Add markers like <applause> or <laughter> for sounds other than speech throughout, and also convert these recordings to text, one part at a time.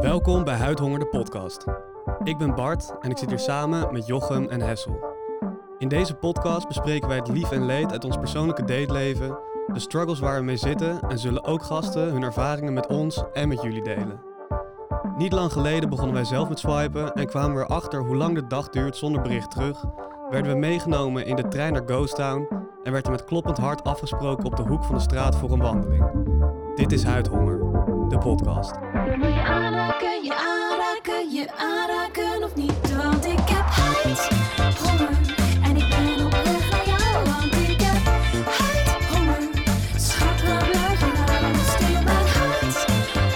Welkom bij Huidhonger de podcast. Ik ben Bart en ik zit hier samen met Jochem en Hessel. In deze podcast bespreken wij het lief en leed uit ons persoonlijke dateleven, de struggles waar we mee zitten en zullen ook gasten hun ervaringen met ons en met jullie delen. Niet lang geleden begonnen wij zelf met swipen en kwamen we erachter hoe lang de dag duurt zonder bericht terug. Werden we meegenomen in de trein naar Ghost Town en werd er met kloppend hart afgesproken op de hoek van de straat voor een wandeling. Dit is Huidhonger, de podcast. Wil je aanraken, je aanraken, je aanraken of niet? Want ik heb huid, honger en ik ben op weg naar jou. Want ik heb huid, honger, schat waar blijf je nou? Stil mijn huid,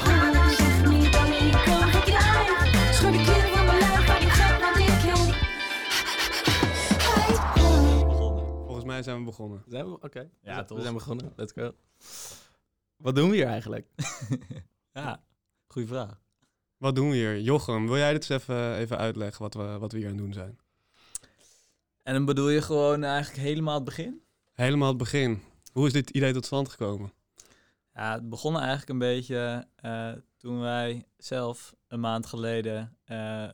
honger, zeg niet dat ik kan geen krijg. Schud de kleren van mijn lijf, maar die gaat wat ik heb. Huid, honger. begonnen. Volgens mij zijn we begonnen. Zijn we? Oké. Ja, we, toch. we zijn begonnen. Let's go. Wat doen we hier eigenlijk? <laughs> Ja, goede vraag. Wat doen we hier? Jochem, wil jij dit eens even, even uitleggen wat we, wat we hier aan het doen zijn? En dan bedoel je gewoon eigenlijk helemaal het begin? Helemaal het begin. Hoe is dit idee tot stand gekomen? Ja, het begon eigenlijk een beetje eh, toen wij zelf een maand geleden eh,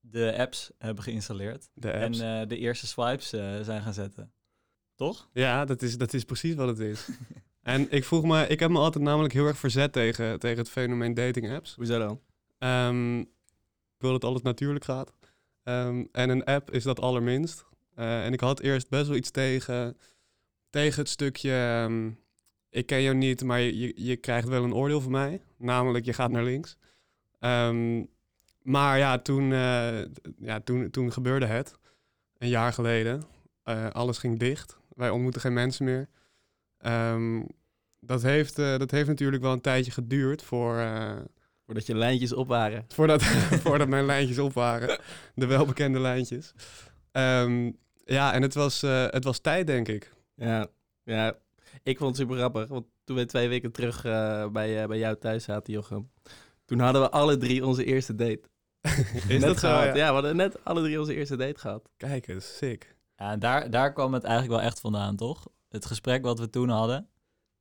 de apps hebben geïnstalleerd. De apps? En eh, de eerste swipes zijn gaan zetten. Toch? ja, dat is, dat is precies wat het is. <laughs> en ik vroeg me, ik heb me altijd namelijk heel erg verzet tegen, tegen het fenomeen dating apps. Hoezo dan? Ehm, ik wil dat alles natuurlijk gaat. Ehm, en een app is dat allerminst. Eh, en ik had eerst best wel iets tegen, tegen het stukje... ehm, ik ken jou niet, maar je, je, krijgt wel een oordeel van mij. Namelijk, je gaat naar links. Maar ja, toen, eh, ja toen, toen gebeurde het. Een jaar geleden. Eh, alles ging dicht. Wij ontmoeten geen mensen meer. Ehm, dat, heeft, eh, dat heeft natuurlijk wel een tijdje geduurd voor... eh, Voordat je lijntjes op waren. Voordat, <laughs> <laughs> voordat mijn lijntjes op waren. De welbekende lijntjes. Ehm, ja, en het was, eh, het was tijd, denk ik. Ja, ja. Ik vond het super grappig. Want toen we twee weken terug eh, bij, eh, bij jou thuis zaten, Jochem. Toen hadden we alle drie onze eerste date. <laughs> Is net dat zo? gehad. Ja. Ja, we hadden net alle drie onze eerste date gehad. Kijk eens, sick. Ja, en daar, daar kwam het eigenlijk wel echt vandaan, toch? Het gesprek wat we toen hadden,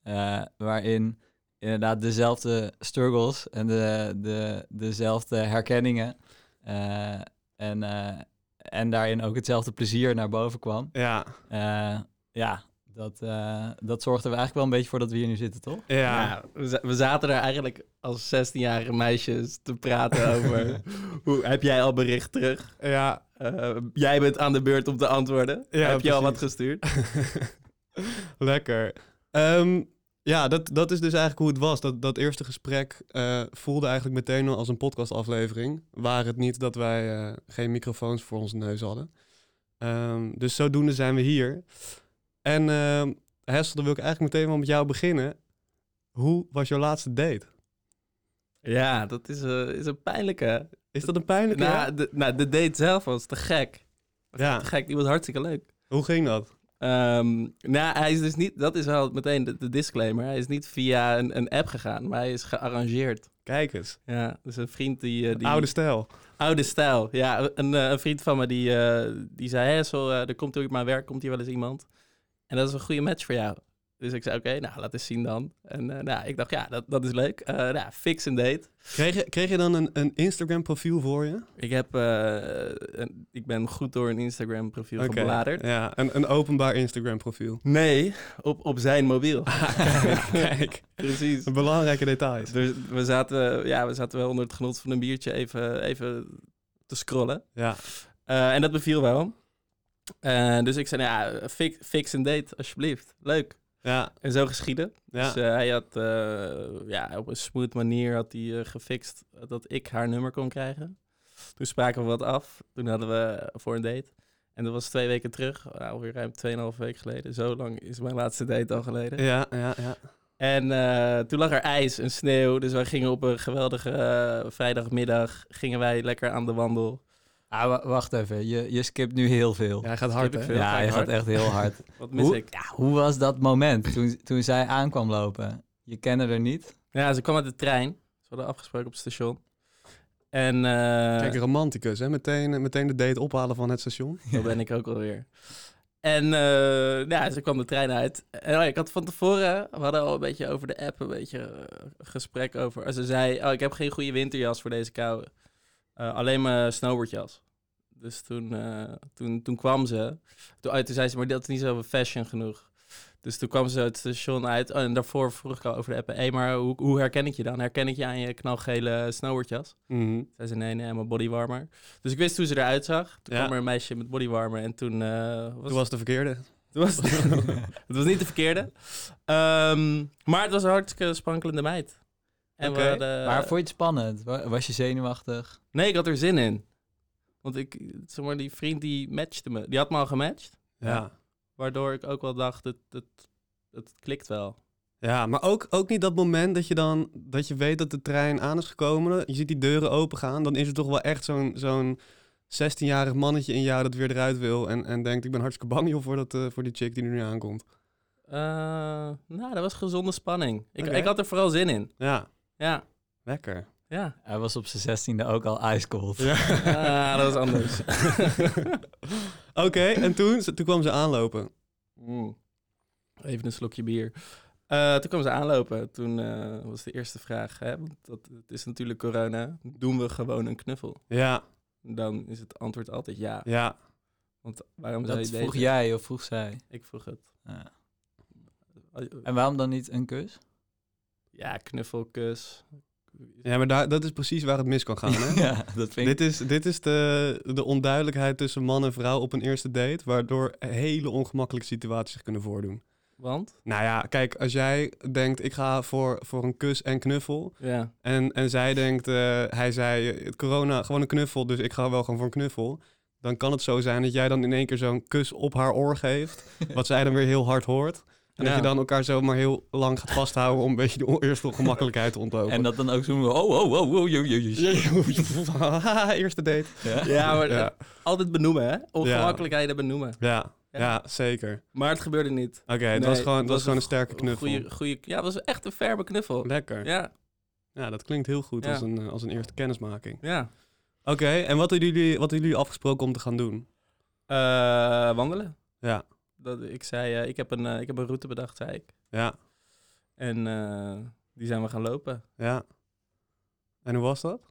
eh, waarin inderdaad dezelfde struggles en de, de, dezelfde herkenningen eh, en, eh, en daarin ook hetzelfde plezier naar boven kwam. Ja, Eh, ja, dat, eh, dat zorgde er eigenlijk wel een beetje voor dat we hier nu zitten, toch? ja. Ja, we, we zaten er eigenlijk als 16-jarige meisjes te praten <laughs> over... hoe, heb jij al bericht terug? ja. Eh, jij bent aan de beurt om te antwoorden. Ja, heb je al wat gestuurd? <laughs> <laughs> Lekker. Ehm, ja, dat, dat is dus eigenlijk hoe het was. Dat, dat eerste gesprek eh, voelde eigenlijk meteen al als een podcastaflevering. Waar het niet dat wij eh, geen microfoons voor onze neus hadden. Ehm, dus zodoende zijn we hier. En ehm Hessel, dan wil ik eigenlijk meteen wel met jou beginnen. Hoe was jouw laatste date? Ja, dat is, eh, is een pijnlijke. Is dat een pijnlijke? Nou, de, nou, de date zelf was te gek. ja. Te gek, die was hartstikke leuk. Hoe ging dat? Ehm, nou, hij is dus niet, dat is wel meteen de, de disclaimer. Hij is niet via een, een app gegaan, maar hij is gearrangeerd. Kijk eens. Ja, dus een vriend die... eh, die Oude stijl. oude stijl. Ja, een, eh, een vriend van me die, eh, die zei, hé, zo, er komt door mijn werk, komt hier wel eens iemand. En dat is een goede match voor jou. Dus ik zei, oké, nou, laat eens zien dan. En eh, nou, ik dacht, ja, dat, dat is leuk. Eh nou, fix een date. Kreeg je, kreeg je dan een, een Instagram profiel voor je? Ik, heb, eh, een- ik ben goed door een Instagram profiel Oké. gebladerd. Ja, een, een openbaar Instagram profiel. Nee, op, op zijn mobiel. kijk, <laughs> kijk. Precies. Belangrijke details. Dus we zaten, ja, we zaten wel onder het genot van een biertje even, even te scrollen. Ja, en dat beviel wel. Dus ik zei, nou ja, fix, fix een date, alsjeblieft. Leuk. Ja, En zo geschieden. ja. Dus eh, hij had eh, ja, op een smooth manier had hij eh, gefixt dat ik haar nummer kon krijgen. Toen spraken we wat af. Toen hadden we voor een date. En dat was twee weken terug, nou, alweer ruim 2,5 weken geleden. Zo lang is mijn laatste date al geleden. ja, ja, ja. En toen lag er ijs en sneeuw. Dus wij gingen op een geweldige vrijdagmiddag. Gingen wij lekker aan de wandel. Ah, wa- wacht even, je, je skipt nu heel veel. Ja, hij gaat hard, ik hè? veel. ja, ik gaat echt heel hard. <laughs> Wat mis Hoe? ik? Ja, hoe was dat moment toen, toen zij aankwam lopen? Je kende er niet? Ja, ze kwam uit de trein. Ze hadden afgesproken op het station. En eh Kijk, romanticus, hè? Meteen, meteen de date ophalen van het station. <laughs> dat ben ik ook alweer. En eh, nou ja, ze kwam de trein uit. En oh ja, ik had van tevoren, we hadden al een beetje over de app, een beetje eh, gesprek over. Ze zei, oh, ik heb geen goede winterjas voor deze kou. Eh, alleen mijn snowboardjas. Dus toen, eh, toen, toen kwam ze. Toen, oh, toen zei ze, maar dat is niet zo fashion genoeg. Dus toen kwam ze het station uit. Oh, en daarvoor vroeg ik al over de app. Hé, maar hoe, hoe herken ik je dan? Herken ik je aan je knalgele snowboardjas? Mhm. Zei ze, nee, nee, mijn bodywarmer. Dus ik wist hoe ze eruit zag. Toen Ja. kwam er een meisje met bodywarmer. En toen uh, was Toen was het de verkeerde. het was, <laughs> <laughs> het was niet de verkeerde. Ehm, maar het was een hartstikke sprankelende meid. En Oké, we hadden, Maar vond je het spannend? Wa- Was je zenuwachtig? Nee, ik had er zin in. Want ik, zeg maar, die vriend die matchte me. Die had me al gematcht. Ja. Waardoor ik ook wel dacht, het, het, het klikt wel. Ja, maar ook, ook niet dat moment dat je dan dat je weet dat de trein aan is gekomen. Je ziet die deuren open gaan. Dan is er toch wel echt zo'n zo'n 16-jarig mannetje in jou dat weer eruit wil. En, en denkt, ik ben hartstikke bang joh, voor, dat, eh, voor die chick die er nu aankomt. Eh, nou, dat was gezonde spanning. Ik, ik had er vooral zin in. Ja, Ja, lekker. ja. Hij was op zijn zestiende ook al ice cold. Ah, dat was anders. <laughs> Oké, en toen, toen kwam ze aanlopen. Mm. Even een slokje bier. Eh, toen kwam ze aanlopen. Toen eh, was de eerste vraag, hè, want dat, het is natuurlijk corona. Doen we gewoon een knuffel? Ja, Dan is het antwoord altijd ja. ja. Want waarom zou Dat je vroeg deze... jij of vroeg zij? Ik vroeg het. Ja. En waarom dan niet een kus? Ja, knuffel, kus. Ja, maar daar, dat is precies waar het mis kan gaan, hè? <laughs> ja, dat vind ik... Dit is, dit is de, de onduidelijkheid tussen man en vrouw op een eerste date, waardoor hele ongemakkelijke situaties zich kunnen voordoen. Want? Nou ja, kijk, als jij denkt, ik ga voor, voor een kus en knuffel, Ja. en, en zij denkt, eh, hij zei, het corona, gewoon een knuffel, dus ik ga wel gewoon voor een knuffel, dan kan het zo zijn dat jij dan in één keer zo'n kus op haar oor geeft, <laughs> wat zij dan weer heel hard hoort. En dat je dan elkaar zomaar heel lang gaat vasthouden om een beetje de eerste ongemakkelijkheid te ontlopen. En dat dan ook zo... Oh, oh, oh, oh, <laughs> eerste date. Ja? Ja, maar Ja. altijd benoemen, hè? Ongemakkelijkheden benoemen. Ja, Ja. zeker. Maar het gebeurde niet. Oké, het Nee, was gewoon, het was gewoon een sterke knuffel. Goeie, goeie, ja, het was echt een ferme knuffel. Lekker. Ja. Ja, dat klinkt heel goed Ja. als, een, eh, als een eerste kennismaking. ja. Oké, en wat hebben, jullie, wat hebben jullie afgesproken om te gaan doen? Eh, wandelen. Ja, Dat, ik zei, eh, ik, heb een, eh, ik heb een route bedacht, zei ik. ja, En eh, die zijn we gaan lopen. ja. En hoe was dat?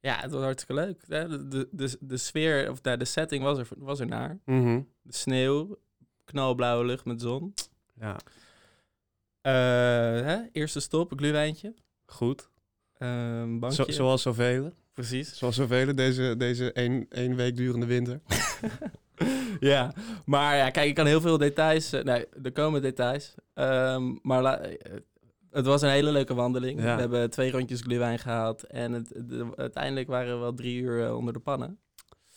Ja, het was hartstikke leuk. De, de, de, de sfeer, of nou, de setting was er, was er naar. Mhm. De sneeuw, knalblauwe lucht met zon. Ja, Eh, hè? Eerste stop, een gluwijntje. goed. Ehm bankje. Zo, zoals zoveel. Precies. Zoals zoveel deze, deze één, één week durende winter. <laughs> <laughs> ja, maar ja, kijk, ik kan heel veel details... eh, nee, er komen details. Ehm, maar la- eh, het was een hele leuke wandeling. Ja. We hebben twee rondjes gluwijn gehaald. En het, de- uiteindelijk waren we wel drie uur eh, onder de pannen.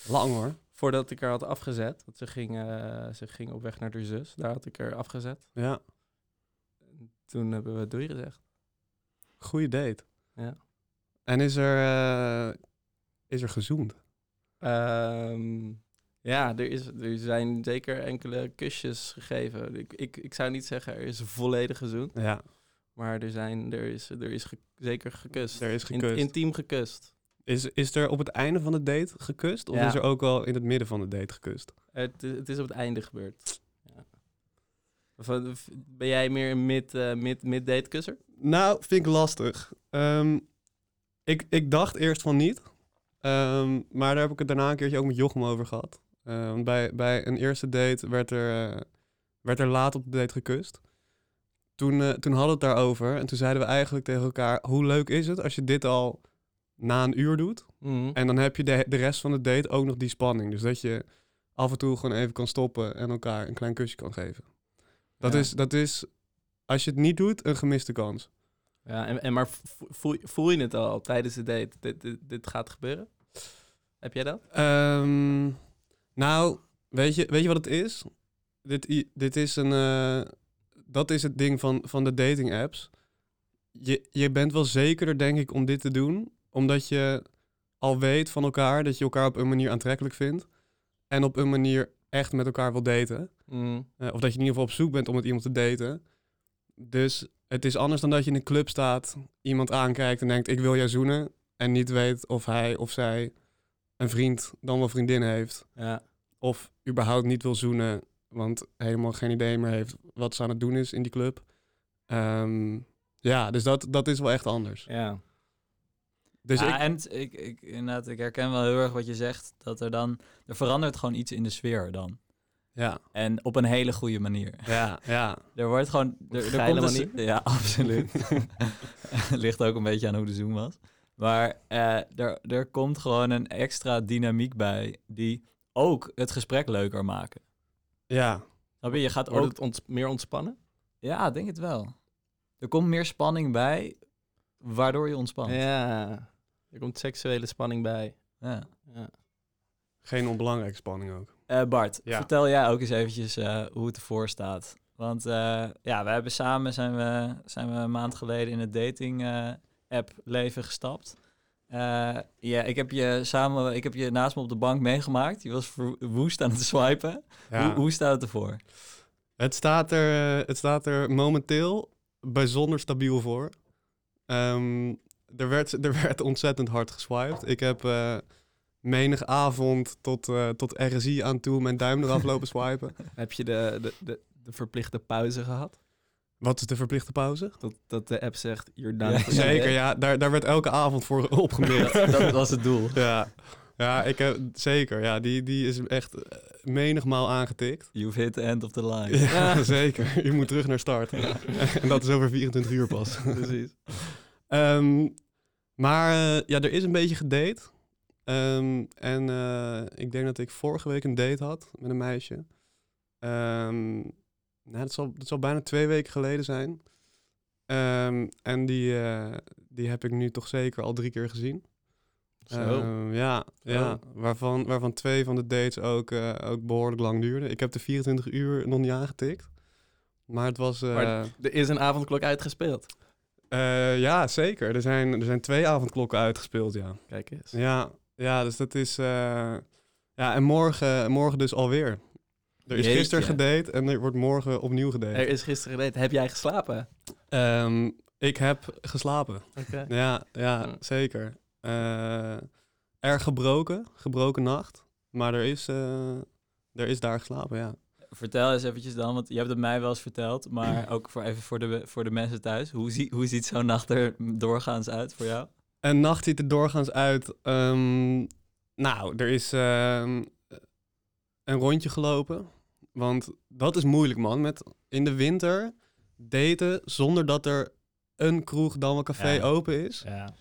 Lang hoor. Voordat ik er had afgezet. Want ze ging, ze ging op weg naar haar zus. Daar had ik er afgezet. Ja, Toen hebben we doei gezegd. goede date. Ja. En is er, eh, is er gezoend? Ehm, ja, er, is, er zijn zeker enkele kusjes gegeven. Ik, ik, ik zou niet zeggen er is volledig gezoend. Ja, Maar er, zijn, er is, er is ge- zeker gekust. er is In- gekust. intiem gekust. Is, is er op het einde van de date gekust? Of Ja. is er ook al in het midden van de date gekust? Het, het is op het einde gebeurd. Ja. V- Ben jij meer een mid, eh, mid, mid-date kusser? Nou, vind ik lastig. Ehm, ik, ik dacht eerst van niet. Ehm, maar daar heb ik het daarna een keertje ook met Jochem over gehad. Ehm, bij, bij een eerste date werd er, eh, werd er laat op de date gekust. Toen, eh, toen hadden we het daarover. En toen zeiden we eigenlijk tegen elkaar... hoe leuk is het als je dit al na een uur doet... Mhm. En dan heb je de, de rest van de date ook nog die spanning. Dus dat je af en toe gewoon even kan stoppen en elkaar een klein kusje kan geven. Dat, Ja. is, dat is, als je het niet doet, een gemiste kans. Ja, en, en maar vo- voel, voel je het al tijdens de date? Dit, dit, dit gaat gebeuren? Heb jij dat? Ehm, nou, weet je, weet je wat het is? Dit, dit is een, eh, dat is het ding van, van de dating apps. Je, je bent wel zekerder, denk ik, om dit te doen. Omdat je al weet van elkaar dat je elkaar op een manier aantrekkelijk vindt. En op een manier echt met elkaar wil daten. Mhm. Eh, of dat je in ieder geval op zoek bent om met iemand te daten. Dus het is anders dan dat je in een club staat, iemand aankijkt en denkt: Ik wil jou zoenen. En niet weet of hij of zij een vriend dan wel vriendin heeft. Ja. Of überhaupt niet wil zoenen want helemaal geen idee meer heeft wat ze aan het doen is in die club. Ehm, ja, dus dat, dat is wel echt anders. Ja. Dus ja, ik, en ik, ik, inderdaad, ik herken wel heel erg wat je zegt. Dat er dan, er verandert gewoon iets in de sfeer dan. ja, En op een hele goede manier. ja, ja. <laughs> Er wordt gewoon... Er, er komt een manier? s- Ja, <laughs> absoluut. <laughs> Ligt ook een beetje aan hoe de Zoom was. Maar eh, er, er komt gewoon een extra dynamiek bij die ook het gesprek leuker maken. Ja, Snap je? Je gaat Wordt ook... het ont- meer ontspannen? Ja, denk het wel. Er komt meer spanning bij, waardoor je ontspant. Ja. Er komt seksuele spanning bij. Ja. Ja. geen onbelangrijke spanning ook. Eh, Bart, Ja. vertel jij ook eens eventjes eh, hoe het ervoor staat. Want eh, ja, we hebben samen zijn we, zijn we een maand geleden in het dating eh, app leven gestapt. Eh, ja, ik heb je samen, ik heb je naast me op de bank meegemaakt. Je was woest aan het <laughs> swipen. Ja. Hoe, hoe staat het ervoor? Het, staat er, eh, het staat er momenteel bijzonder stabiel voor. Ehm, er, werd, <laughs> er werd ontzettend hard geswiped. Ik heb eh menig avond tot, eh, tot RSI aan toe mijn duim eraf lopen <laughs> swipen. Heb je de, de, de, de verplichte pauze gehad? Wat is de verplichte pauze? Dat, dat de app zegt, you're done. Ja, Zeker, ja. Daar, daar werd elke avond voor <laughs> opgemikt. dat was het doel. ja, ja ik heb, zeker. Ja, die, die is echt eh, menigmaal aangetikt. You've hit the end of the line. Ja, <laughs> zeker. Je moet terug naar start. <laughs> en dat is over 24 uur pas. Precies. Ehm, maar eh, ja, er is een beetje gedate. Ehm, en eh, ik denk dat ik vorige week een date had met een meisje. Ehm, nou, dat, zal, dat zal bijna twee weken geleden zijn. Ehm, en die, eh, die heb ik nu toch zeker al drie keer gezien. Zo. Ehm, ja, ja. Oh. Waarvan, waarvan twee van de dates ook, eh, ook behoorlijk lang duurden. Ik heb de 24 uur nog niet aangetikt. Maar het was... eh, Maar er is een avondklok uitgespeeld. eh, ja, zeker. Er zijn, er zijn twee avondklokken uitgespeeld, ja. Kijk eens. Ja, ja dus dat is... eh, ja, en morgen, morgen dus alweer. Er is Jeetje. gisteren gedate en er wordt morgen opnieuw gedate. Er is gisteren gedate. Heb jij geslapen? Ehm, ik heb geslapen. Ja, ja, Ja. zeker. Eh, erg gebroken, gebroken nacht. Maar er is, eh, er is daar geslapen, ja. Vertel eens eventjes dan, want je hebt het mij wel eens verteld, maar ook voor even voor de, voor de mensen thuis. Hoe, zie, hoe ziet zo'n nacht er doorgaans uit voor jou? Een nacht ziet er doorgaans uit. ehm, nou, er is ehm, een rondje gelopen. Want dat is moeilijk, man. Met in de winter daten zonder dat er een kroeg dan een café Ja. open is. Ja.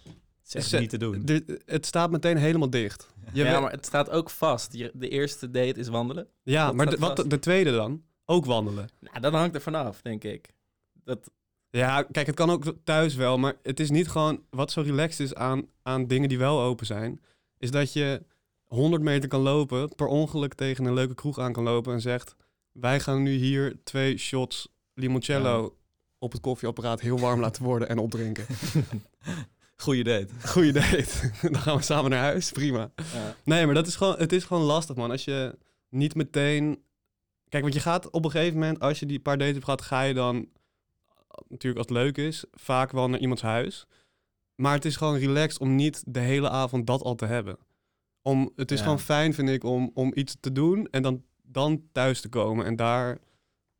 Het is echt niet te doen. De- het staat meteen helemaal dicht. Je ja, weet- maar het staat ook vast. De eerste date is wandelen. ja dat maar de, wat, de tweede dan? Ook wandelen. Nou, dat hangt er vanaf, denk ik. Dat, Ja, kijk, het kan ook thuis wel, maar het is niet gewoon... Wat zo relaxed is aan, aan dingen die wel open zijn... is dat je 100 meter kan lopen, per ongeluk tegen een leuke kroeg aan kan lopen... en zegt, wij gaan nu hier twee shots limoncello... op het koffieapparaat heel warm laten worden en opdrinken. <laughs> Goeie date. Goeie date. <laughs> Dan gaan we samen naar huis, prima. ja. Nee, maar dat is gewoon, het is gewoon lastig, man. Als je niet meteen... Kijk, want je gaat op een gegeven moment, als je die paar dates hebt gehad, ga je dan, natuurlijk als het leuk is, vaak wel naar iemands huis. Maar het is gewoon relaxed om niet de hele avond dat al te hebben. Om, het is Ja. gewoon fijn, vind ik, om, om iets te doen en dan, dan thuis te komen en daar... Beetje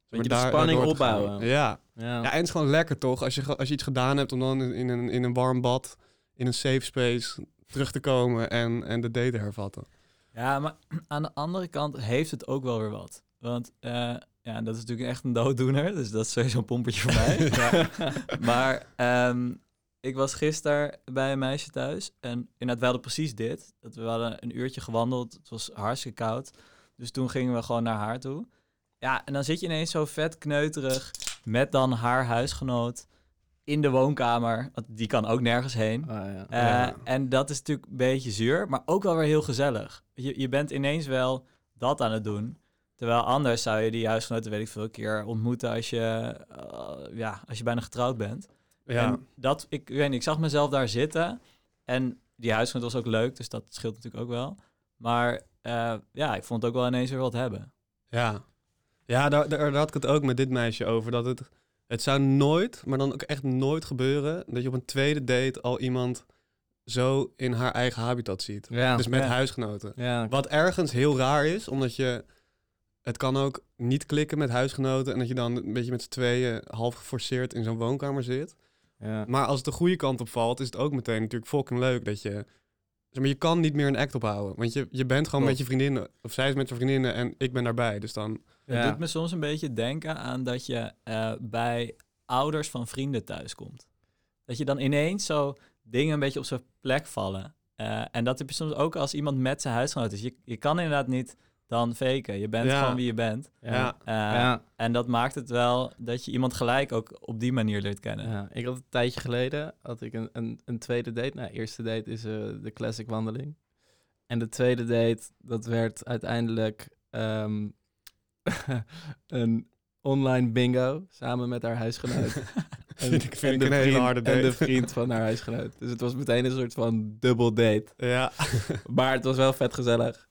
maar de daar- spanning opbouwen. Ja. Ja. ja, en het is gewoon lekker toch? Als je, als je iets gedaan hebt om dan in, een, in een warm bad, in een safe space terug te komen en, en de date te hervatten. Ja, maar <clears throat> aan de andere kant heeft het ook wel weer wat. Want eh, ja, dat is natuurlijk echt een dooddoener. Dus dat is sowieso een pompertje voor mij. <laughs> Maar ehm, ik was gisteren bij een meisje thuis. En inderdaad, we hadden precies dit. Dat we hadden een uurtje gewandeld. Het was hartstikke koud. Dus toen gingen we gewoon naar haar toe. Ja, en dan zit je ineens zo vet kneuterig met dan haar huisgenoot in de woonkamer. Want die kan ook nergens heen. Ah, ja. Eh, Ja. En dat is natuurlijk een beetje zuur, maar ook wel weer heel gezellig. Je, je bent ineens wel dat aan het doen. Terwijl anders zou je die huisgenoten, weet ik veel, een keer ontmoeten als je, eh, ja, als je bijna getrouwd bent. Ja, En dat, ik, ik weet niet, ik zag mezelf daar zitten. En die huisgenoot was ook leuk, dus dat scheelt natuurlijk ook wel. Maar eh, ja, ik vond het ook wel ineens weer wat hebben. ja. ja daar, daar, daar had ik het ook met dit meisje over. Dat het, het zou nooit, maar dan ook echt nooit gebeuren... dat je op een tweede date al iemand zo in haar eigen habitat ziet. Ja. Dus met ja. huisgenoten. Ja. Wat ergens heel raar is, omdat je... het kan ook niet klikken met huisgenoten en dat je dan een beetje met z'n tweeën half geforceerd in zo'n woonkamer zit. Ja. Maar als het de goede kant op valt, is het ook meteen natuurlijk fucking leuk dat je... Zeg maar, je kan niet meer een act ophouden. Want je, je bent gewoon Klopt. met je vriendinnen. Of zij is met zijn vriendinnen en ik ben daarbij. Dus dan... Het Ja. doet me soms een beetje denken aan dat je eh, bij ouders van vrienden thuis komt. Dat je dan ineens zo dingen een beetje op zijn plek vallen. Eh, en dat heb je soms ook als iemand met zijn huisgenoot is. Je, je kan inderdaad niet dan faken. Je bent Ja. gewoon wie je bent. Ja. Eh, Ja. En dat maakt het wel dat je iemand gelijk ook op die manier leert kennen. Ja, ik had een tijdje geleden had ik een, een, een tweede date. Nou, eerste date is eh, de classic wandeling. En de tweede date, dat werd uiteindelijk ehm, <laughs> een online bingo samen met haar huisgenoot. <laughs> Vind ik- vind de een hele vriend- harde En de date. vriend van haar huisgenoot. Dus het was meteen een soort van dubbel date. Ja, Maar het was wel vet gezellig.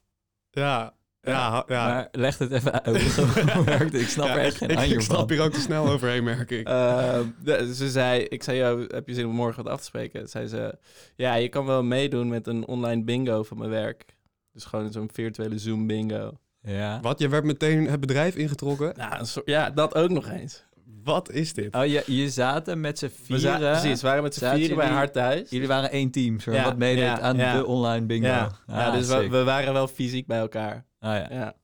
ja, ja, ja. Maar leg het even uit hoe <laughs> het werkt. Ik snap Ja, er echt geen ik, ik van. snap hier ook te snel overheen, merk ik. Eh, de- ze zei, ik zei, jou, heb je zin om morgen wat af te spreken? Zei ze, ja, je kan wel meedoen met een online bingo van mijn werk. Dus gewoon zo'n virtuele Zoom bingo. Ja. Wat, je werd meteen het bedrijf ingetrokken? Nou, ja, dat ook nog eens. Wat is dit? Oh, je, je zaten met z'n We vieren. precies, we waren met z'n Zaten vieren bij jullie- haar thuis. Jullie waren één team, zo, Ja, wat meedeed ja, aan ja. de online bingo. Ja, ja Ah, dus we, waren wel fysiek bij elkaar. Ah, ja. Ja.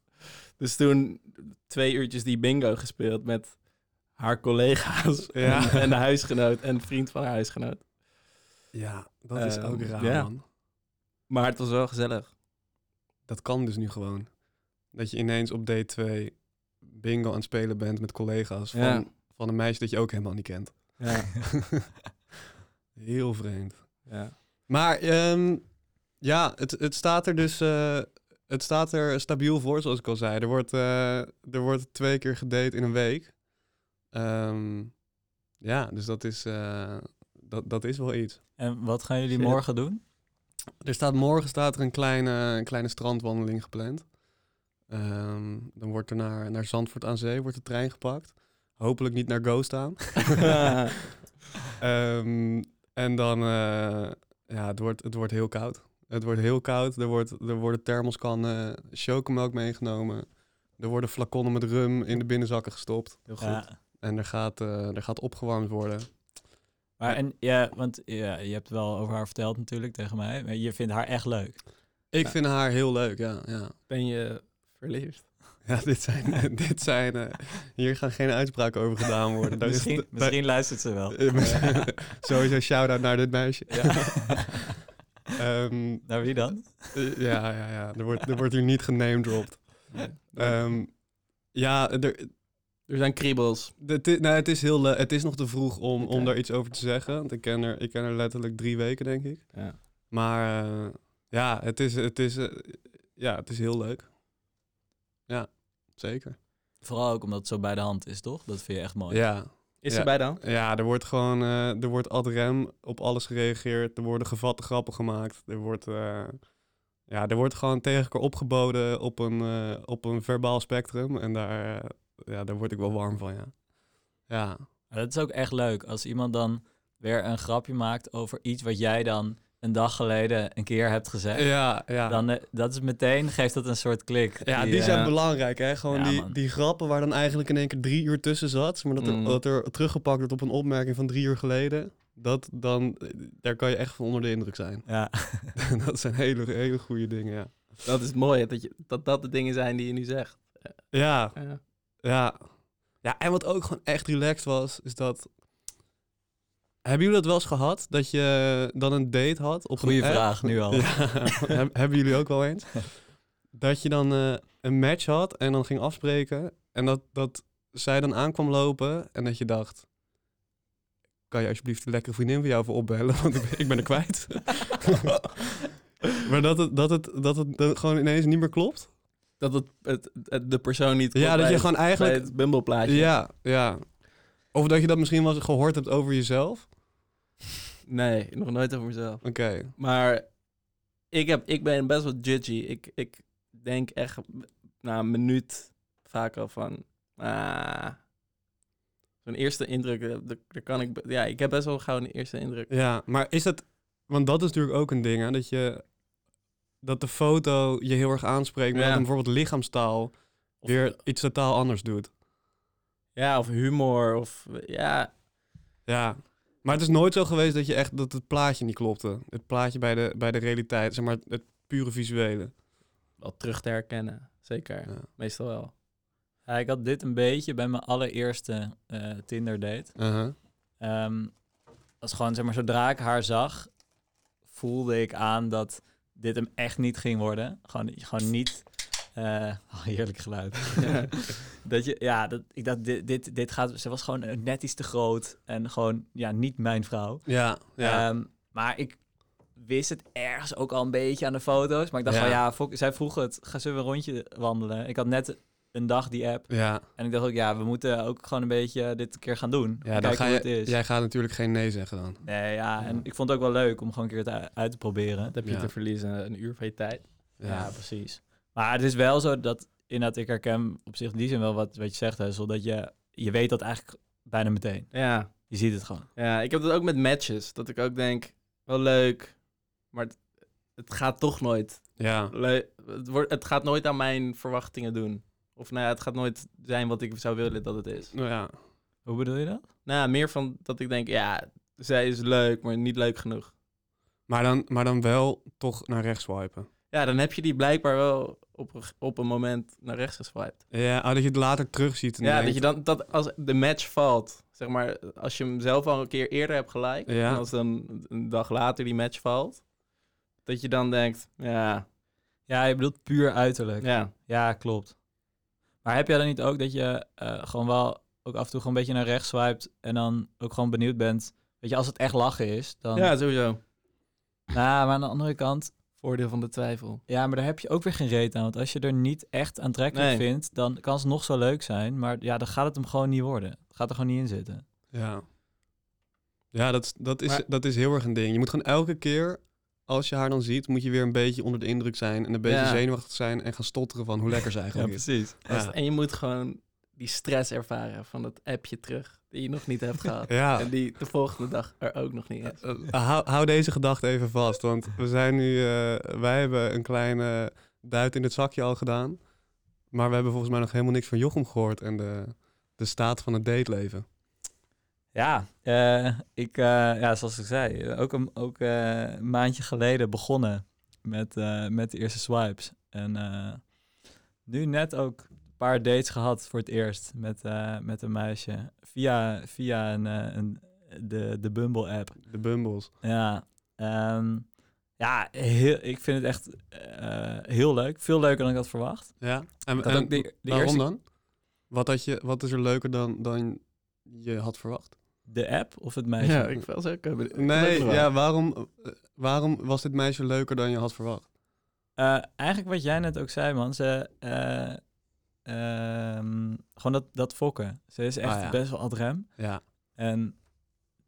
Dus toen twee uurtjes die bingo gespeeld met haar collega's <laughs> Ja. en, en de huisgenoot en de vriend van haar huisgenoot. Ja, dat is Ehm, ook raar, ja. man. Maar het was wel gezellig. Dat kan dus nu gewoon. Dat je ineens op date 2 bingo aan het spelen bent met collega's van, Ja. Van een meisje dat je ook helemaal niet kent. Ja. <laughs> Heel vreemd. ja. Maar ehm, ja, het, het staat er dus eh, het staat er stabiel voor, zoals ik al zei. Er wordt, eh, er wordt twee keer gedate in een week. Ehm, ja, dus dat is, eh, dat, dat is wel iets. En wat gaan jullie morgen doen? Er staat morgen staat er een kleine, een kleine strandwandeling gepland. Ehm, dan wordt er naar, naar Zandvoort aan Zee wordt de trein gepakt. Hopelijk niet naar Ghost aan. <laughs> Ehm, en dan, eh, ja, het wordt, het wordt heel koud. Het wordt heel koud. Er, wordt, er worden thermoskannen chocomelk meegenomen. Er worden flaconnen met rum in de binnenzakken gestopt. Heel goed. Ja. En er gaat, eh, er gaat opgewarmd worden. Maar en ja, want ja, je hebt wel over haar verteld natuurlijk tegen mij. Maar je vindt haar echt leuk. Ik vind haar heel leuk, ja. ja. Ben je verliefd? Ja, dit zijn, <laughs> dit zijn eh, hier gaan geen uitspraken over gedaan worden. Daar is- misschien daar- misschien luistert ze wel. Eh, <laughs> misschien- Sowieso shout-out naar dit meisje. Ja. <laughs> Ehm, Naar wie dan? eh, ja, ja, ja. Er wordt, er wordt hier niet genamedropt. Ehm ja, er, er zijn kriebels. het, i- nou, het, is heel, het is nog te vroeg om, om daar iets over te zeggen. Want ik ken er, ik ken er letterlijk drie weken, denk ik. Ja. Maar eh, ja, het is, het, is, ja, het is heel leuk. Ja, zeker. Vooral ook omdat het zo bij de hand is, toch? Dat vind je echt mooi. Ja, Is Ja. erbij dan? Ja, er wordt gewoon eh, er wordt ad rem op alles gereageerd. Er worden gevatte grappen gemaakt. Er wordt, eh, ja, er wordt gewoon tegen elkaar opgeboden op een, eh, op een verbaal spectrum. En daar, ja, daar word ik wel warm van, ja. Ja, Maar dat is ook echt leuk. Als iemand dan weer een grapje maakt over iets wat jij dan een dag geleden een keer hebt gezegd. ja, ja. Dan eh, dat is meteen, geeft dat een soort klik. ja, die zijn eh, belangrijk, hè. Gewoon Ja, die, man. die grappen waar dan eigenlijk in één keer drie uur tussen zat. Maar dat er, Mm. dat er teruggepakt wordt op een opmerking van drie uur geleden. Dat dan, eh, daar kan je echt van onder de indruk zijn. Ja. <laughs> dat zijn hele, hele goede dingen, ja. Dat is het mooie, dat, je, dat dat de dingen zijn die je nu zegt. Ja, Ja. Ja. Ja, en wat ook gewoon echt relaxed was, is dat... Hebben jullie dat wel eens gehad? Dat je dan een date had op Goeie een vraag, nu al. <laughs> Ja, hebben jullie ook wel eens? <laughs> Dat je dan eh, een match had en dan ging afspreken. En dat, dat zij dan aankwam lopen en dat je dacht... Kan je alsjeblieft een lekkere vriendin van jou voor opbellen? Want ik ben, ik ben er kwijt. <laughs> maar dat het, dat, het, dat het dan gewoon ineens niet meer klopt? Dat het, het, het- de persoon niet Ja, dat je gewoon eigenlijk... het Bumble-plaatje. Ja, ja. Of dat je dat misschien wel eens gehoord hebt over jezelf. Nee, nog nooit over mezelf. Oké. Maar ik, heb, ik ben best wel judgy. Ik, ik denk echt na een minuut vaak al van... Ah, Zo'n eerste indruk, eh, daar kan ik... Ja, ik heb best wel gauw een eerste indruk. Ja, maar is het... Want dat is natuurlijk ook een ding, hè. Dat je... Dat de foto je heel erg aanspreekt, maar Ja. dat bijvoorbeeld lichaamstaal Of- weer iets totaal anders doet. Ja, of humor. Of ja, Ja. Maar het is nooit zo geweest dat je echt dat het plaatje niet klopte. Het plaatje bij de, bij de realiteit, zeg maar het pure visuele. wel terug te herkennen. Zeker. Ja. Meestal wel. Ja, ik had dit een beetje bij mijn allereerste eh, Tinder date. Uh-huh. Ehm, is gewoon, zeg maar, zodra ik haar zag, voelde ik aan dat dit hem echt niet ging worden. Gewoon, gewoon niet. Eh, <laughs> oh, heerlijk geluid. <laughs> dat je, ja, dat, ik dacht, dit, dit, dit gaat. Ze was gewoon net iets te groot en gewoon, ja, niet mijn vrouw. Ja, ja. Ehm, maar ik wist het ergens ook al een beetje aan de foto's. Maar ik dacht Ja. van, ja, fok- zij vroeg het, ga ze een rondje wandelen? Ik had net een dag die app. ja. En ik dacht ook, ja, we moeten ook gewoon een beetje dit een keer gaan doen. ja dan ga hoe je, het is. jij gaat natuurlijk geen nee zeggen dan. Nee, ja, en ik vond het ook wel leuk om gewoon een keer het uit te proberen. Dat heb je Ja. te verliezen, een uur van je tijd. Ja, precies. Maar het is wel zo dat inderdaad ik herken op zich in die zin wel wat, wat je zegt, Hessel, dat je, je weet dat eigenlijk bijna meteen. Ja. Je ziet het gewoon. ja, ik heb dat ook met matches. Dat ik ook denk, wel leuk, maar het, het gaat toch nooit. Ja. leu- Het, wordt, het gaat nooit aan mijn verwachtingen doen. Of nou ja, het gaat nooit zijn wat ik zou willen dat het is. Nou ja. Hoe bedoel je dat? Nou, ja, meer van dat ik denk, ja, zij is leuk, maar niet leuk genoeg. Maar dan, maar dan wel toch naar rechts swipen. Ja, dan heb je die blijkbaar wel op, een- op een moment naar rechts geswiped. Ja, oh, dat je het later terugziet. En Ja, denkt, dat je dan, dat als de match valt, zeg maar, als je hem zelf al een keer eerder hebt gelijk, Ja. en als dan een dag later die match valt, dat je dan denkt, ja, Ja, je bedoelt puur uiterlijk. Ja, ja, klopt. Maar heb jij dan niet ook dat je eh, gewoon wel ook af en toe gewoon een beetje naar rechts swipet en dan ook gewoon benieuwd bent? Weet je, als het echt lachen is, dan... ja, sowieso. Nou, maar aan de andere kant, Voordeel van de twijfel. ja, maar daar heb je ook weer geen reet aan. Want als je er niet echt aantrekkelijk Nee. vindt, dan kan het nog zo leuk zijn. Maar ja, dan gaat het hem gewoon niet worden. Het gaat er gewoon niet in zitten. Ja. Ja, dat, is- dat, is, Maar- dat is heel erg een ding. Je moet gewoon elke keer, als je haar dan ziet, moet je weer een beetje onder de indruk zijn. En een beetje Ja. zenuwachtig zijn en gaan stotteren van hoe lekker ze <laughs> eigenlijk is. precies. Ja. En je moet gewoon die stress ervaren van het appje terug, die je nog niet hebt <laughs> gehad. Ja. En die de volgende dag er ook nog niet is. Eh, hou, hou deze gedachte even vast, want we zijn nu, eh, wij hebben een kleine duit in het zakje al gedaan. Maar we hebben volgens mij nog helemaal niks van Jochem gehoord en de, de staat van het dateleven. Ja, eh, ik, eh, ja, zoals ik zei, eh, ook een, ook, eh, een maandje geleden begonnen met, eh, met de eerste swipes. En eh, nu net ook paar dates gehad voor het eerst met, eh, met een meisje via, via een, eh, een, de, de Bumble-app. De bumbles. Ja, ehm, ja heel, ik vind het echt eh, heel leuk. Veel leuker dan ik had verwacht. Ja. En, en ook de- de waarom eerste- dan? Wat, had je, wat is er leuker dan, dan je had verwacht? De app of het meisje? Ja, ik ook... eh, Nee, ja, waarom, waarom was dit meisje leuker dan je had verwacht? Eh, eigenlijk wat jij net ook zei, man. Ze, eh, ehm, gewoon dat, dat fokken. Ze is echt Ah, ja. best wel adrem. Ja. En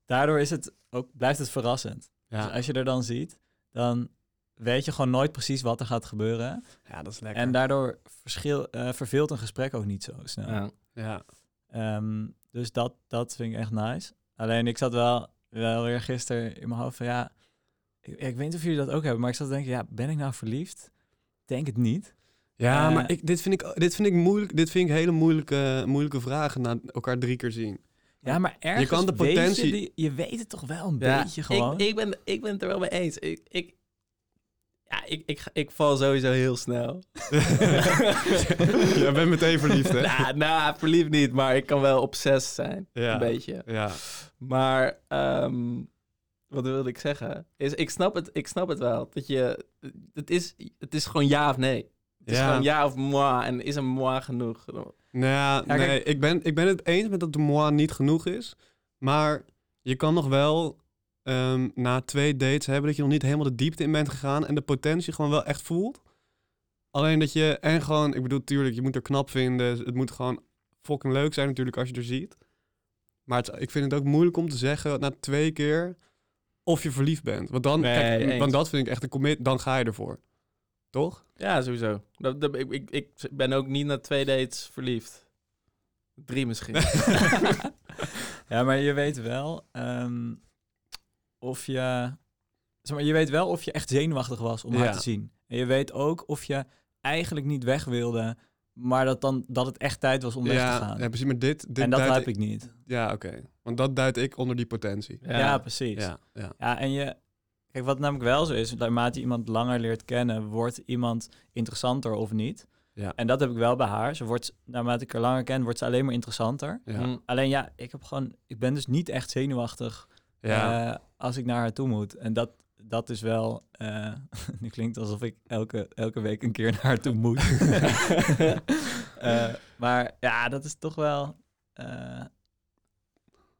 daardoor is het ook, blijft het verrassend. Ja, Dus als je er dan ziet, dan weet je gewoon nooit precies wat er gaat gebeuren. ja dat is lekker. En daardoor verschil, eh, verveelt een gesprek ook niet zo snel. Ja. ja. Ehm, dus dat, dat vind ik echt nice. Alleen ik zat wel, wel weer gisteren in mijn hoofd van ja, ik, ik weet niet of jullie dat ook hebben, maar ik zat te denken, ja, ben ik nou verliefd? Denk het niet. Ja, Eh, maar ik, dit, vind ik, dit vind ik moeilijk. Dit vind ik hele moeilijke, moeilijke vragen na elkaar drie keer zien. Ja, maar ergens kan de weet je potentie- die- je, weet het toch wel een Ja, beetje gewoon. Ik, ik, ben, ik ben het er wel mee eens. Ik, ik, ja, ik, ik, ik val sowieso heel snel. <laughs> Jij bent meteen verliefd, hè? <laughs> nou, nou, verliefd niet, maar ik kan wel obsessed zijn. Ja. Een beetje. Ja. Maar ehm, wat wilde ik zeggen? Is, ik, snap het, ik snap het wel. Dat je, het, is, het is gewoon ja of nee. Het is Ja. gewoon ja of moi. En is een moi genoeg? Nou ja, nee, ik ben, ik ben het eens met dat de moi niet genoeg is. Maar je kan nog wel ehm, na twee dates hebben dat je nog niet helemaal de diepte in bent gegaan en de potentie gewoon wel echt voelt. Alleen dat je, en gewoon, ik bedoel, tuurlijk, je moet er knap vinden. Het moet gewoon fucking leuk zijn natuurlijk als je er ziet. Maar het, ik vind het ook moeilijk om te zeggen na twee keer of je verliefd bent. Want dan, Nee, kijk, want dat vind ik echt een commit, dan ga je ervoor. Toch? Ja, sowieso. Dat, dat, ik, ik, ik ben ook niet na twee dates verliefd. Drie misschien. <laughs> <laughs> ja, maar je weet wel ehm, of je... Zeg maar, je weet wel of je echt zenuwachtig was om haar te zien. En je weet ook of je eigenlijk niet weg wilde maar dat, dan, dat het echt tijd was om weg te gaan. ja, precies. Maar dit, dit en dat heb ik niet. Ja, oké. Want dat duid ik onder die potentie. Ja, precies. Ja. Ja, ja. en je... Kijk, wat namelijk wel zo is, naarmate je iemand langer leert kennen, wordt iemand interessanter of niet. Ja. En dat heb ik wel bij haar. Ze wordt, naarmate ik haar langer ken, wordt ze alleen maar interessanter. Ja. Hm. Alleen ja, ik heb gewoon, ik ben dus niet echt zenuwachtig Ja. eh, als ik naar haar toe moet. En dat, dat is wel, eh <laughs> nu klinkt alsof ik elke, elke week een keer naar haar toe moet. <laughs> <laughs> Eh, maar ja, dat is toch wel, eh,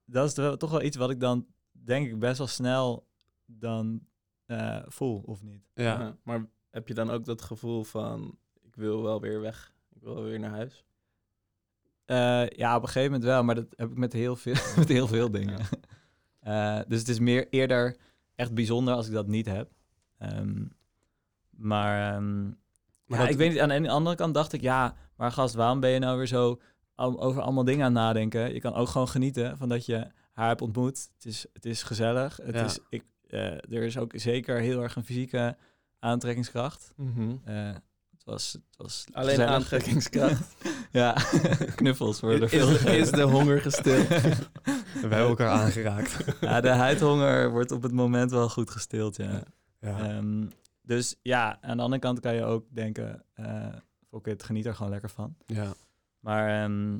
dat is wel- toch wel iets wat ik dan denk ik best wel snel dan eh, voel, of niet? ja. Ja, maar heb je dan ook dat gevoel van, ik wil wel weer weg, ik wil wel weer naar huis? Eh, ja, op een gegeven moment wel, maar dat heb ik met heel veel, <laughs> met heel veel dingen. <laughs> Eh, dus het is meer eerder echt bijzonder als ik dat niet heb. Ehm, maar ehm, Maar ja, dat- ik weet niet, aan de andere kant dacht ik, ja, maar gast, waarom ben je nou weer zo over allemaal dingen aan nadenken? Je kan ook gewoon genieten van dat je haar hebt ontmoet. Het is, het is gezellig. Het Ja. is, ik, er is ook zeker heel erg een fysieke aantrekkingskracht. Eh, het was, het was Alleen gezellig. aantrekkingskracht. <laughs> Ja, <laughs> knuffels worden er is, veel is de honger gestild? <laughs> We hebben elkaar aangeraakt. Ja, de huidhonger wordt op het moment wel goed gestild, ja. Ja. Ehm, dus ja, aan de andere kant kan je ook denken, eh fuck it, geniet er gewoon lekker van. ja. Maar ehm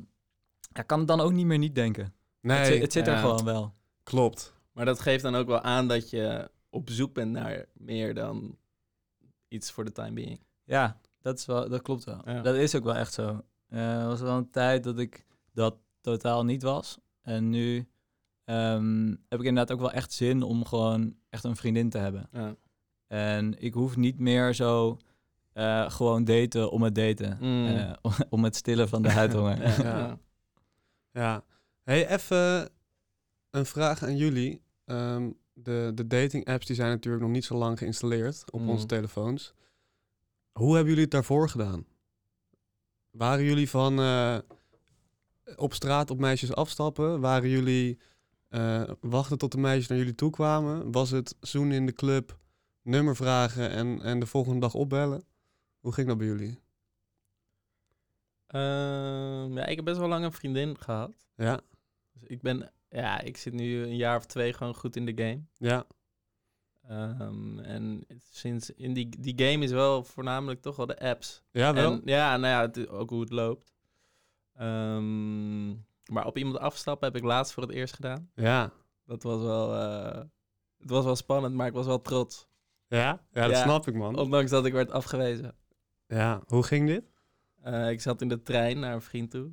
ja, kan het dan ook niet meer niet denken. Nee, het, zit- het zit er ja. gewoon wel. klopt. Maar dat geeft dan ook wel aan dat je op zoek bent naar meer dan iets voor de time being. Ja, dat, is wel, dat klopt wel. Ja. Dat is ook wel echt zo. Eh, Er was wel een tijd dat ik dat totaal niet was. En nu ehm, heb ik inderdaad ook wel echt zin om gewoon echt een vriendin te hebben. Ja. En ik hoef niet meer zo eh, gewoon daten om het daten. Mm. Eh, <laughs> om het stillen van de <laughs> huidhonger. Ja. Ja. Ja. Ja. Hey, even een vraag aan jullie. Ehm, de, de dating apps die zijn natuurlijk nog niet zo lang geïnstalleerd op Mhm. onze telefoons. Hoe hebben jullie het daarvoor gedaan? Waren jullie van eh, op straat op meisjes afstappen? Waren jullie eh, wachten tot de meisjes naar jullie toe kwamen? Was het zoenen in de club, nummer vragen en, en de volgende dag opbellen? Hoe ging dat bij jullie? Ehm, ja, ik heb best wel lang een vriendin gehad. Ja, Dus ik ben, ja, ik zit nu een jaar of twee gewoon goed in de game. ja, Ehm, en sinds in die, die game is wel voornamelijk toch wel de apps. ja wel. En, ja, nou ja, het, ook hoe het loopt. Ehm, maar op iemand afstappen heb ik laatst voor het eerst gedaan. ja. Dat was wel, eh, het was wel spannend, maar ik was wel trots. Ja? Ja, dat Ja. snap ik, man. Ondanks dat ik werd afgewezen. Ja, hoe ging dit? Eh, ik zat in de trein naar een vriend toe.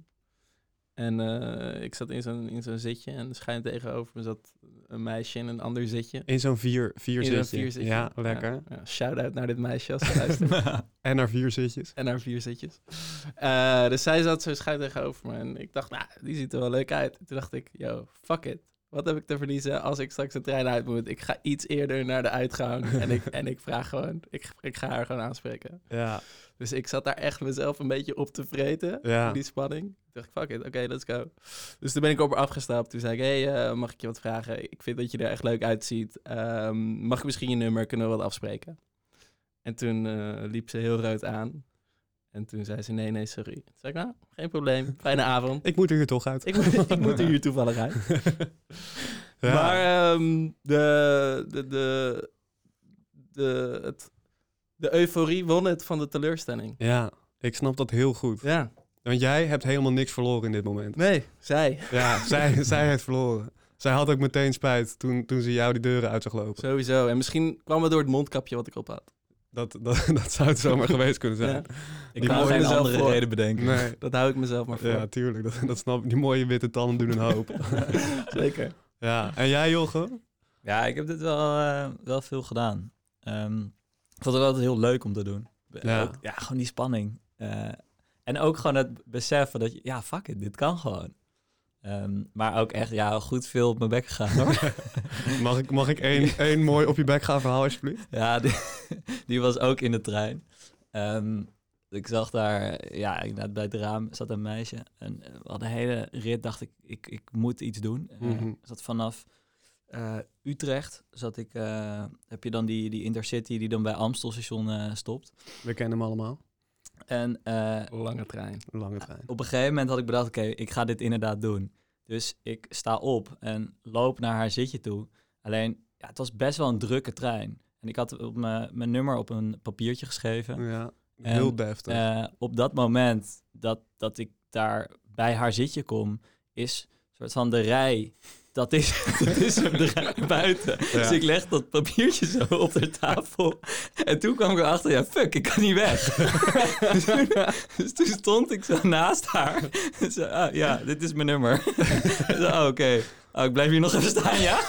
En eh, ik zat in zo'n, in zo'n zitje en schuin tegenover me zat een meisje in een ander zitje. In zo'n vier, vier In zo'n zitje. vier zitje. Ja, lekker. Ja, ja. Shout-out naar dit meisje als ze <laughs> luistert. En naar vier zitjes. en naar vier zitjes. Eh, dus zij zat zo schuin tegenover me. En ik dacht, nou, die ziet er wel leuk uit. Toen dacht ik, yo, fuck it. Wat heb ik te verliezen als ik straks de trein uit moet? Ik ga iets eerder naar de uitgang. en, ik, <laughs> en ik vraag gewoon, ik, ik ga haar gewoon aanspreken. Ja, Dus ik zat daar echt mezelf een beetje op te vreten. ja. Die spanning. Toen dacht ik, fuck it, oké, let's go. Dus toen ben ik op haar afgestapt. Toen zei ik, hey, eh, mag ik je wat vragen? Ik vind dat je er echt leuk uitziet. Ehm, mag ik misschien je nummer? Kunnen we wat afspreken? En toen eh, liep ze heel rood aan. En toen zei ze, nee, nee, sorry. Toen zei ik, nou, geen probleem. Fijne avond. <laughs> Ik moet er hier toch uit. Ik, moet- ik moet er hier <laughs> toevallig uit. Ja. Maar ehm, de, de, de, de, het, de euforie won het van de teleurstelling. ja, ik snap dat heel goed. Ja, Want jij hebt helemaal niks verloren in dit moment. nee, zij. Ja, <laughs> zij, zij heeft verloren. Zij had ook meteen spijt toen, toen ze jou die deuren uit zag lopen. Sowieso. En misschien kwam het door het mondkapje wat ik op had. Dat, dat, <laughs> dat zou het zomamer <laughs> geweest kunnen zijn. Ja, Ik Die kan geen andere voor. reden bedenken. Nee. dat hou ik mezelf maar voor. Ja, tuurlijk. Dat, dat snap ik. Die mooie witte tanden doen een hoop. Zeker. ja, en jij, Jochem? Ja, ik heb dit wel, eh, wel veel gedaan. Ehm, ik vond het altijd heel leuk om te doen. Ja. ook- ja gewoon die spanning. Eh, en ook gewoon het beseffen dat je, ja, fuck it, dit kan gewoon. Ehm, maar ook echt, ja, goed veel op mijn bek gegaan hoor. <laughs> Mag ik, mag ik één, <laughs> één mooi op je bek gaan verhaal, alsjeblieft? ja, die, <laughs> die was ook in de trein. Ehm, ik zag daar, ja, inderdaad bij het raam zat een meisje. En we hadden een hele rit, dacht ik, ik, ik moet iets doen. Mhm. zat vanaf eh, Utrecht, zat ik, eh, heb je dan die, die intercity die dan bij Amstelstation eh stopt. We kennen hem allemaal. En eh, Lange trein. Lange trein. op een gegeven moment had ik bedacht, oké, ik ga dit inderdaad doen. Dus ik sta op en loop naar haar zitje toe. Alleen, ja, het was best wel een drukke trein. En ik had op mijn, nummer op een papiertje geschreven. Ja, En, heel deftig. Eh, op dat moment dat, dat ik daar bij haar zitje kom, is soort van de rij. Dat is, <laughs> dat is rij buiten. Dus ik leg dat papiertje zo op de tafel. En toen kwam ik erachter, ja, fuck, ik kan niet weg. <laughs> dus, toen, dus toen stond ik zo naast haar. <laughs> En ah, ja, dit is mijn nummer. Oh, oké. Oh, ik blijf hier nog even staan, ja?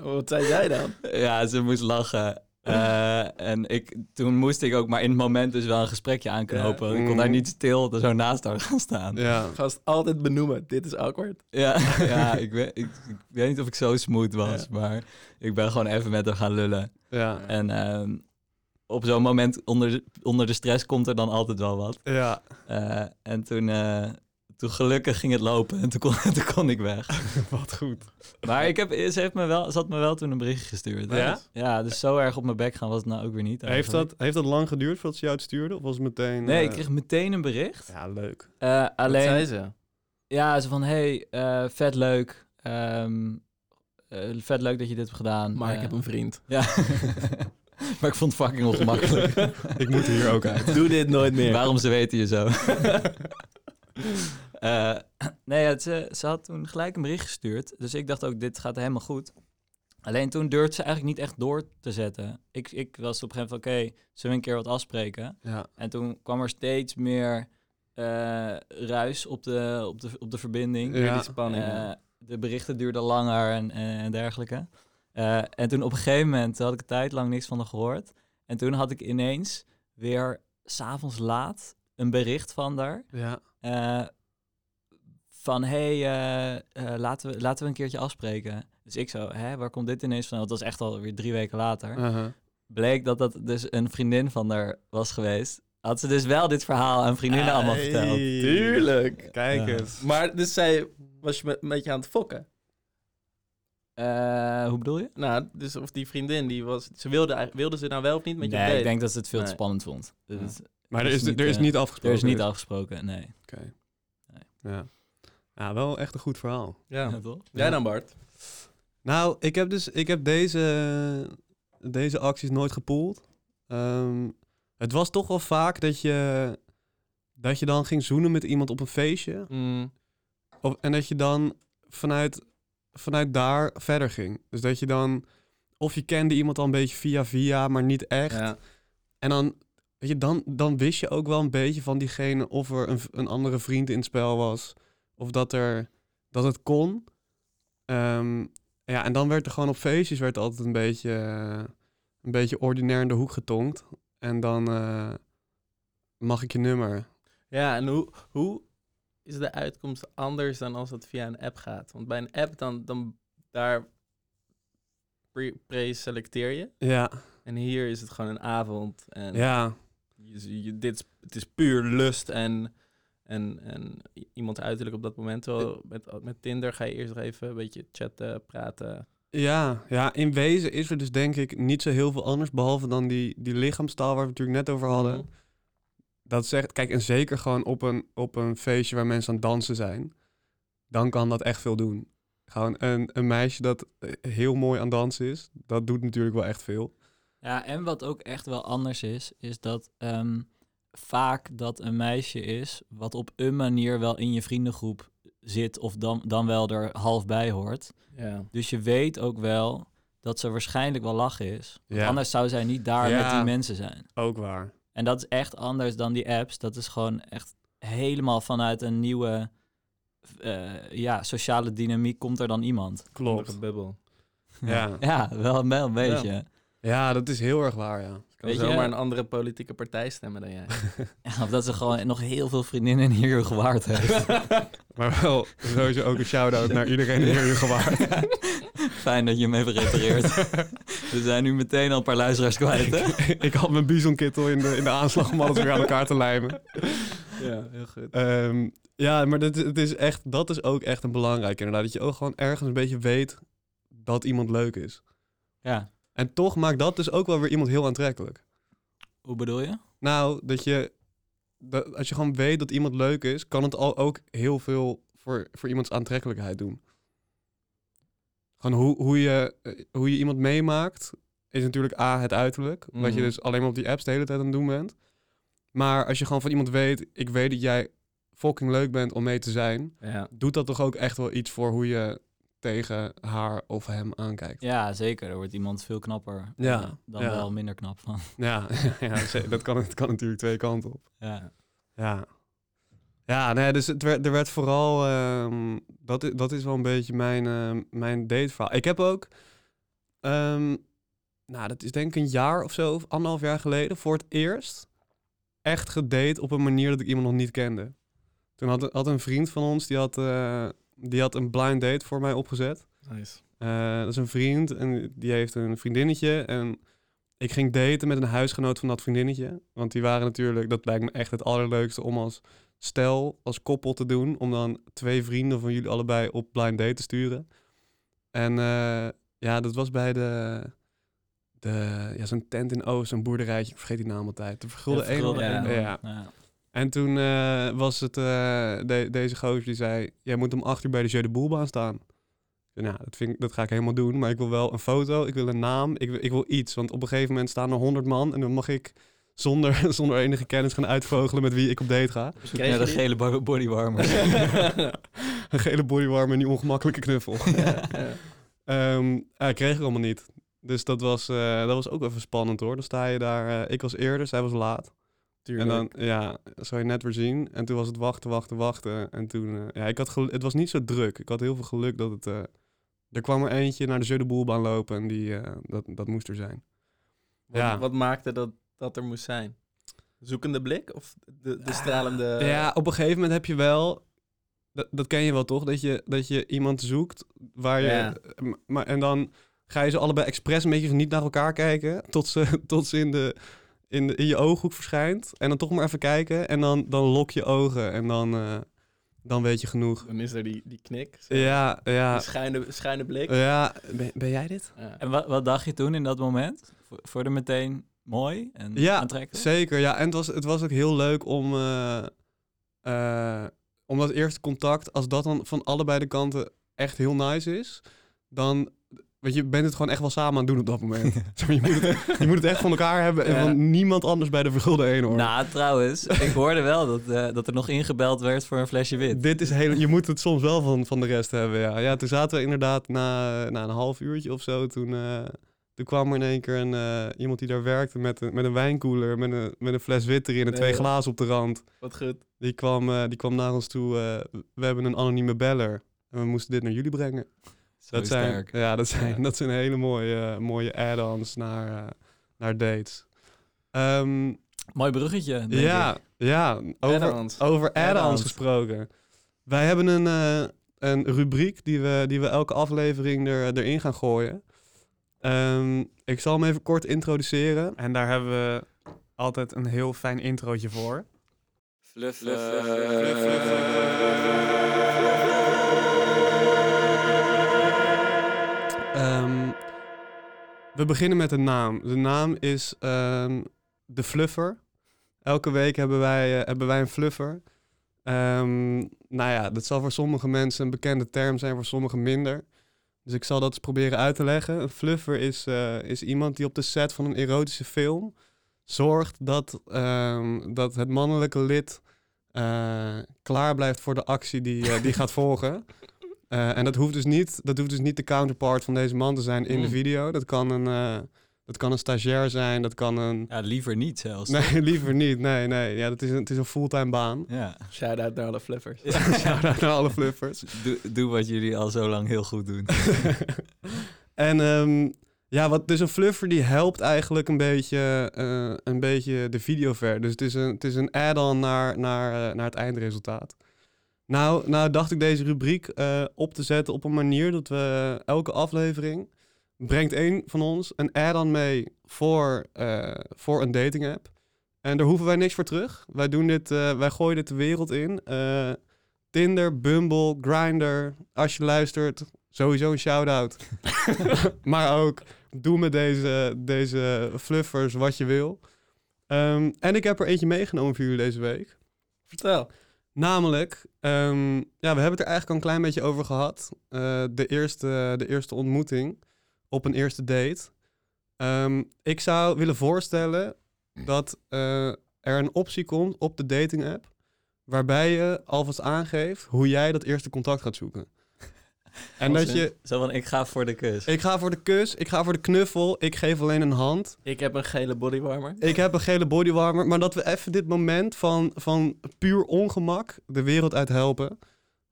Wat zei jij dan? Ja, ze moest lachen. Eh, en ik, toen moest ik ook maar in het moment dus wel een gesprekje aanknopen. Ja. Ik kon daar Mm. niet stil er zo naast haar gaan staan. Ja, Ja, Gast altijd benoemen. Dit is awkward. ja, <laughs> ik, weet, ik, ik weet niet of ik zo smooth was, maar ik ben gewoon even met haar gaan lullen. ja, En ehm, op zo'n moment onder de, onder de stress komt er dan altijd wel wat. ja. Eh, en toen, eh, toen gelukkig ging het lopen en toen kon, <laughs> toen kon ik weg. <laughs> Wat goed. Maar ik heb, ze, heeft me wel, ze had me wel toen een berichtje gestuurd. Ja? Ja, dus zo erg op mijn bek gaan was het nou ook weer niet. Heeft dat, heeft dat lang geduurd voordat ze jou het stuurde? Of was het meteen... Nee, eh, ik kreeg meteen een bericht. Ja, leuk. Eh, Wat alleen, zei ze? ja, ze van, hey, eh, vet leuk. Ehm, eh, vet leuk dat je dit hebt gedaan. Maar ik Eh, heb een vriend. <laughs> Ja. maar ik vond het fucking ongemakkelijk. Ik moet hier ook uit. Doe dit nooit meer. Waarom ze weten je zo? Eh, <clears throat> nee, het, ze, ze had toen gelijk een bericht gestuurd. Dus ik dacht ook, dit gaat helemaal goed. Alleen toen durfde ze eigenlijk niet echt door te zetten. Ik, ik was op een gegeven moment van, oké, zullen we een keer wat afspreken? Ja, En toen kwam er steeds meer eh, ruis op de, op, de, op de verbinding. Ja. Die spanning. Eh, de berichten duurden langer en, en, en dergelijke. Eh, en toen op een gegeven moment had ik een tijd lang niks van haar gehoord. En toen had ik ineens weer s'avonds laat een bericht van haar. ja. eh, van, hey, eh, eh, laten, we, laten we een keertje afspreken. Dus ik zo, hè, waar komt dit ineens van? Want dat was echt alweer drie weken later. Uh-huh. Bleek dat dat dus een vriendin van haar was geweest. Had ze dus wel dit verhaal aan vriendinnen allemaal verteld. Tuurlijk. Kijk eens. Maar dus zij was je met, met je aan het fokken. Eh, hoe bedoel je? Nou, dus of die vriendin, die was, ze wilde, eigenlijk- wilde ze nou wel of niet met je nee, ik denk dat ze het veel te Nee. spannend vond. Dus Ja. Maar er is, is niet, er is niet afgesproken. er is niet afgesproken, nee. Oké. Nee. Ja. Ja, wel echt een goed verhaal. Ja. Ja, toch? Jij dan, Bart? Nou, ik heb dus ik heb deze, deze acties nooit gepoeld. Ehm, het was toch wel vaak dat je, dat je dan ging zoenen met iemand op een feestje. Mm. Of, en dat je dan vanuit, vanuit daar verder ging. Dus dat je dan, of je kende iemand al een beetje via via, maar niet echt. Ja. En dan, weet je, dan, dan wist je ook wel een beetje van diegene of er een, een andere vriend in het spel was. Of dat, er, dat het kon. Ehm, ja, en dan werd er gewoon op feestjes werd altijd een beetje, een beetje ordinair in de hoek getonkt. En dan eh, mag ik je nummer. Ja, en hoe, hoe is de uitkomst anders dan als het via een app gaat? Want bij een app dan, dan daar pre- pre-selecteer je. Ja, En hier is het gewoon een avond. En ja, je, je- dit het is puur lust en, en, en i- iemands uiterlijk op dat moment. Terwijl met, met Tinder ga je eerst nog even een beetje chatten, praten. ja, ja. In wezen is er dus denk ik niet zo heel veel anders. Behalve dan die, die lichaamstaal waar we het natuurlijk net over hadden. Mhm. Dat zegt, kijk, en zeker gewoon op een, op een feestje waar mensen aan het dansen zijn, dan kan dat echt veel doen. Gewoon een, een meisje dat eh, heel mooi aan dansen is, dat doet natuurlijk wel echt veel. Ja, en wat ook echt wel anders is, is dat ehm, vaak dat een meisje is wat op een manier wel in je vriendengroep zit of dan, dan wel er half bij hoort. Ja. Dus je weet ook wel dat ze waarschijnlijk wel lachen is. Want Ja. Anders zou zij niet daar Ja. met die mensen zijn. Ook waar. En dat is echt anders dan die apps. Dat is gewoon echt helemaal vanuit een nieuwe eh, ja, sociale dynamiek komt er dan iemand. Klopt. bubbel. Ja. <laughs> Ja, wel, wel een beetje. Ja, dat is heel erg waar, ja. Kan Weet je- zomaar een andere politieke partij stemmen dan jij. <laughs> Ja, of dat ze gewoon nog heel veel vriendinnen in hier gewaard heeft. <laughs> Maar wel sowieso ook een shout-out naar iedereen hier in gewaard. <laughs> Fijn dat je hem even repareert. We zijn nu meteen al een paar luisteraars kwijt, hè? ik had mijn bizonkittel in de, in de aanslag om alles weer aan elkaar te lijmen. ja, heel goed. Ehm, ja, maar dat, het is echt, dat is ook echt een belangrijk inderdaad. Dat je ook gewoon ergens een beetje weet dat iemand leuk is. Ja. En toch maakt dat dus ook wel weer iemand heel aantrekkelijk. Hoe bedoel je? Nou, dat je, dat, als je gewoon weet dat iemand leuk is, kan het al ook heel veel voor, voor iemands aantrekkelijkheid doen. Gewoon hoe, hoe, je, eh, hoe je iemand meemaakt, is natuurlijk A, het uiterlijk. Wat je Mhm. dus alleen maar op die apps de hele tijd aan het doen bent. Maar als je gewoon van iemand weet, ik weet dat jij fucking leuk bent om mee te zijn, Ja. doet dat toch ook echt wel iets voor hoe je tegen haar of hem aankijkt. Ja, zeker. Er wordt iemand veel knapper Ja, eh, dan ja. wel minder knap van. Ja, <laughs> ja dat, kan, dat kan natuurlijk twee kanten op. Ja. Ja. Ja, nee, dus het werd, er werd vooral... ehm, dat, dat is wel een beetje mijn, ehm, mijn dateverhaal. Ik heb ook... ehm, nou, dat is denk ik een jaar of zo, of anderhalf jaar geleden... voor het eerst echt gedate op een manier dat ik iemand nog niet kende. Toen had, had een vriend van ons, die had, eh, die had een blind date voor mij opgezet. Nice. Eh, dat is een vriend en die heeft een vriendinnetje. En ik ging daten met een huisgenoot van dat vriendinnetje. Want die waren natuurlijk, dat lijkt me echt het allerleukste om als stel, als koppel te doen. Om dan twee vrienden van jullie allebei op blind date te sturen. En eh, ja, dat was bij de, de ja, zo'n tent in Oost, een boerderijtje. Ik vergeet die naam altijd. De Vergulde Ja, vergulde. Ja. Ja. En toen eh, was het eh, de- deze gozer die zei: Jij moet om acht uur bij de Jeu de Boelbaan staan. Nou, dat, vind ik, dat ga ik helemaal doen. Maar ik wil wel een foto, ik wil een naam, ik wil, ik wil iets. Want op een gegeven moment staan er honderd man. En dan mag ik zonder, <laughs> zonder enige kennis gaan uitvogelen met wie ik op date ga. Naar je de die? gele bo- bodywarmer. <laughs> een gele bodywarmer en die ongemakkelijke knuffel. Ja. Ehm ja, kreeg ik allemaal niet. Dus dat was, eh, dat was ook even spannend hoor. Dan sta je daar, eh, ik was eerder, zij was laat. Tuurlijk. En dan, ja, zou je net weer zien. En toen was het wachten, wachten, wachten. En toen, eh, ja, ik had gel- het was niet zo druk. Ik had heel veel geluk dat het, eh, er kwam er eentje naar de Jeu de Boelbaan lopen en die, eh, dat, dat moest er zijn. wat, ja. wat maakte dat dat er moest zijn? Zoekende blik of de, de stralende... ja, op een gegeven moment heb je wel, dat, dat ken je wel toch, dat je, dat je iemand zoekt waar je, Ja. maar, en dan ga je ze allebei expres een beetje niet naar elkaar kijken, tot ze, <laughs> tot ze in, de, in, de, in je ooghoek verschijnt. En dan toch maar even kijken en dan, dan lok je ogen en dan, eh, dan weet je genoeg. Dan is er die, die knik. zo. Ja, ja. Die schuine blik. Ja, ben, ben jij dit? Ja. en wat, wat dacht je toen in dat moment? Vo- Vond je er meteen mooi en Ja, aantrekkelijk? Zeker, ja. En het was, het was ook heel leuk om, eh, eh, om dat eerste contact, als dat dan van allebei de kanten echt heel nice is, dan, weet je, bent het gewoon echt wel samen aan het doen op dat moment. <laughs> Je, moet het, je moet het echt van elkaar hebben en Ja. van niemand anders bij de vergulde eenhoorn. Nou, trouwens, ik hoorde wel dat, eh, dat er nog ingebeld werd voor een flesje wit. Dit is heel, je moet het soms wel van, van de rest hebben, ja. Ja, toen zaten we inderdaad na, na een half uurtje of zo, toen, eh, toen kwam er in één keer een, eh, iemand die daar werkte met een, met een wijnkoeler, met een, met een fles wit erin en Nee, twee joh. glazen op de rand. Wat goed. Die kwam, eh, die kwam naar ons toe. eh, we hebben een anonieme beller. En we moesten dit naar jullie brengen. Zo dat zijn, sterk. ja, dat zijn, Ja. dat zijn hele mooie, eh, mooie add-ons naar, eh, naar dates. Ehm, Mooi bruggetje, denk ja, ik. ja, over, Add-ons. over add-ons Add-ons. gesproken. Wij hebben een, eh, een rubriek die we, die we elke aflevering er, erin gaan gooien. Ehm, ik zal hem even kort introduceren. En daar hebben we altijd een heel fijn introotje voor. Ehm, we beginnen met een naam. De naam is ehm, de Fluffer. Elke week hebben wij, eh, hebben wij een Fluffer. Ehm, nou ja, dat zal voor sommige mensen een bekende term zijn, voor sommigen minder. Dus ik zal dat eens proberen uit te leggen. Een fluffer is, eh, is iemand die op de set van een erotische film zorgt dat, ehm, dat het mannelijke lid eh, klaar blijft voor de actie die, die <laughs> gaat volgen. Eh, en dat hoeft, dus niet, dat hoeft dus niet de counterpart van deze man te zijn in de Mm. video. Dat kan een, eh, dat kan een stagiair zijn, dat kan een... Ja, liever niet zelfs. Nee, <laughs> liever niet. Nee, nee. Ja, dat is een, het is een fulltime baan. Ja. Shout-out naar alle flippers. <laughs> Shout-out naar alle flippers. <laughs> Doe, doe wat jullie al zo lang heel goed doen. en ehm, ja, wat, dus een fluffer die helpt eigenlijk een beetje, eh, een beetje de video ver. Dus het is een, het is een add-on naar, naar, eh, naar het eindresultaat. Nou, nou dacht ik deze rubriek eh, op te zetten op een manier dat we elke aflevering brengt één van ons een add-on mee voor, eh, voor een dating app. En daar hoeven wij niks voor terug. Wij doen dit, eh, wij gooien dit de wereld in. Tinder, Bumble, Grindr. Als je luistert, sowieso een shout-out. <laughs> <laughs> maar ook, doe met deze, deze fluffers wat je wil. Ehm, en ik heb er eentje meegenomen voor jullie deze week. Vertel. Namelijk, ehm, ja, we hebben het er eigenlijk al een klein beetje over gehad. Eh, de, eerste, de eerste ontmoeting op een eerste date. Ehm, ik zou willen voorstellen dat eh, er een optie komt op de dating app. Waarbij je alvast aangeeft hoe jij dat eerste contact gaat zoeken. En dat je, Zo van, ik ga voor de kus. ik ga voor de kus, ik ga voor de knuffel, ik geef alleen een hand. Ik heb een gele bodywarmer. Ik heb een gele bodywarmer, maar dat we even dit moment van, van puur ongemak de wereld uit helpen.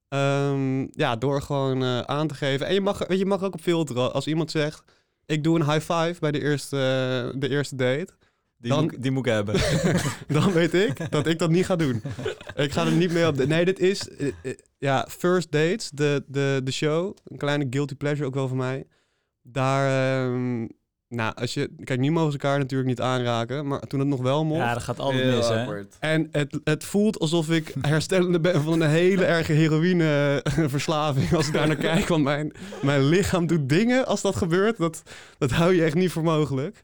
Ehm, ja, door gewoon eh, aan te geven. En je mag, weet je, je mag ook op filteren. Als iemand zegt, ik doe een high five bij de eerste, de eerste date. Die, dan- moet, die moet ik hebben. <laughs> Dan weet ik dat ik dat niet ga doen. Ik ga er niet mee op. De, nee, dit is eh, eh, ja, First Dates, de, de, de show. Een kleine guilty pleasure ook wel van mij. Daar, ehm, nou, als je... Kijk, nu mogen ze elkaar natuurlijk niet aanraken. Maar toen het nog wel mocht... ja, dat gaat altijd mis, hè? En het, het voelt alsof ik herstellende ben van een hele erge heroïneverslaving. Als ik daar naar <laughs> kijk, want mijn, mijn lichaam doet dingen als dat gebeurt. Dat, dat hou je echt niet voor mogelijk.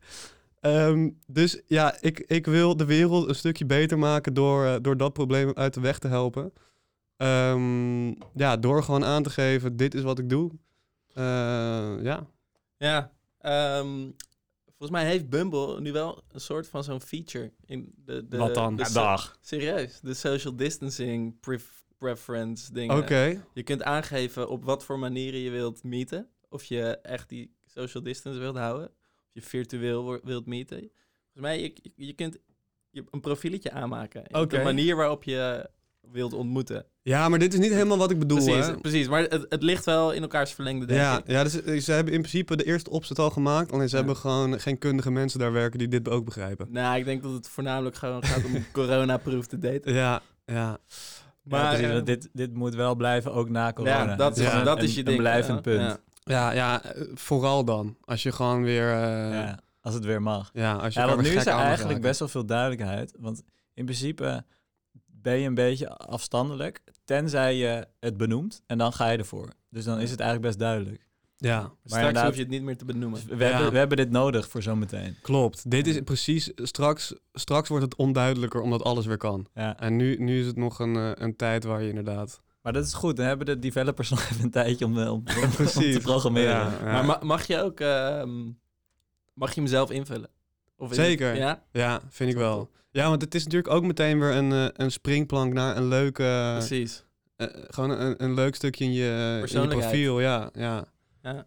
Ehm, dus ja, ik, ik wil de wereld een stukje beter maken door, eh, door dat probleem uit de weg te helpen. Ehm, ja, door gewoon aan te geven, dit is wat ik doe. Eh, ja. Ja, ehm, volgens mij heeft Bumble nu wel een soort van zo'n feature in de, de Wat dan? de Ja, dag. serieus, de social distancing pref- preference dingen. Oké. Je kunt aangeven op wat voor manieren je wilt meeten. Of je echt die social distance wilt houden. Je virtueel wilt meeten. Volgens mij, je, je, kunt je een profieletje aanmaken. op. De manier waarop je wilt ontmoeten. Ja, maar dit is niet helemaal wat ik bedoel, precies, hè? precies, maar het, het ligt wel in elkaars verlengde, denk Ja, ik. ja dus, eh, ze hebben in principe de eerste opzet al gemaakt. Alleen ze Ja. hebben gewoon geen kundige mensen daar werken die dit ook begrijpen. Nou, ik denk dat het voornamelijk gewoon gaat om <laughs> corona-proof te daten. Ja, ja. Maar precies, eh, want dit, dit moet wel blijven, ook na corona. Ja, dat is- dat een- is je een ding, blijvend ja. punt. Ja. Ja, ja, vooral dan. Als je gewoon weer... eh, ja. Ja, als het weer mag. als je Ja, want weer nu is er eigenlijk raken. best wel veel duidelijkheid. Want in principe ben je een beetje afstandelijk, tenzij je het benoemt en dan ga je ervoor. Dus dan is het eigenlijk best duidelijk. Ja, Straks inderdaad- hoef je het niet meer te benoemen. We, Ja. hebben, we hebben dit nodig voor zometeen. klopt. Dit is precies... Straks, straks wordt het onduidelijker omdat alles weer kan. Ja. En nu, nu is het nog een, eh, een tijd waar je inderdaad... Maar dat is goed, dan hebben de developers <laughs> nog even een tijdje om, eh, om, om, om Precies. te programmeren. Ja, ja. Maar ma- mag je ook... ehm, mag je hem zelf invullen? Of Zeker. Het, ja, Ja, vind ik wel. Ja, want het is natuurlijk ook meteen weer een, eh, een springplank naar een leuke... precies. eh, gewoon een, een leuk stukje in je, in je Persoonlijkheid. profiel. Ja, ja. Ja.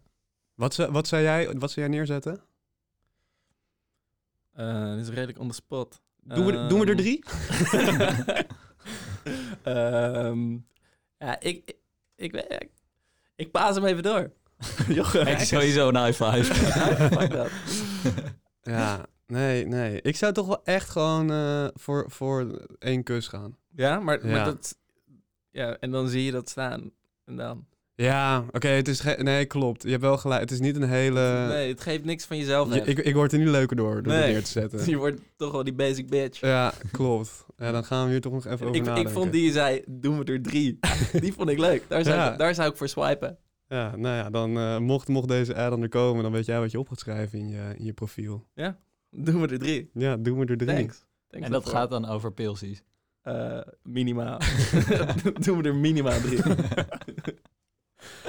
Wat, zou- wat, zou jij, wat zou jij neerzetten? Eh, dit is redelijk on the spot. Doen we, doen we er Ehm, drie? <laughs> <laughs> Ehm, ja, ik, ik, ik, ik, ik paas hem even door. <laughs> Jochen, Kijk, sowieso een high five. <laughs> Fuck dat. <laughs> Ja, nee, nee. Ik zou toch wel echt gewoon eh, voor, voor één kus gaan. Ja, maar, Ja. maar dat... Ja, en dan zie je dat staan. En dan... Ja, oké, het is Nee, klopt. Je hebt wel gelijk. Het is niet een hele... nee, het geeft niks van jezelf. Je- ik, ik word er niet leuker door, door Nee. het neer te zetten. <laughs> Je wordt toch wel die basic bitch. Ja, klopt. Ja, dan gaan we hier toch nog even over Ik, ik nadenken. vond die je zei, doen we er drie. <laughs> die vond ik leuk. Daar zou, Ja. ik, daar zou ik voor swipen. Ja, nou ja, dan eh, mocht, mocht deze add-on er komen, dan weet jij wat je op gaat schrijven in je, in je profiel. Doen we er drie. Ja, doen we er drie. Thanks. Thanks En dat gaat dan over pilsies. Eh, minimaal. <laughs> doen we er minimaal drie.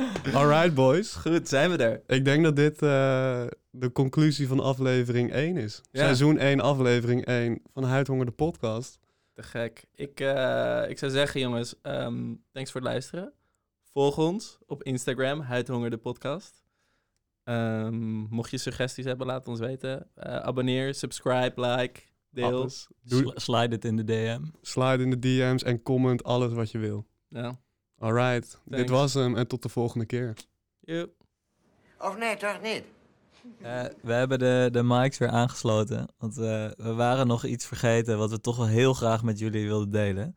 <laughs> Alright, boys. Goed, zijn we er. Ik denk dat dit eh, de conclusie van aflevering 1 is. Ja. Seizoen 1, aflevering 1 van Huidhonger de podcast. Te gek. Ik, eh, ik zou zeggen, jongens, ehm, thanks voor het luisteren. Volg ons op Instagram, Huidhonger de podcast. Ehm, mocht je suggesties hebben, laat ons weten. Eh, abonneer, subscribe, like, deel. Doe, slide het in de DM. slide in de DM's en comment alles wat je wil. Ja. Alright, dit was hem en tot de volgende keer. Joep. Of nee, toch niet? Eh, we hebben de, de mics weer aangesloten. Want eh, we waren nog iets vergeten wat we toch wel heel graag met jullie wilden delen.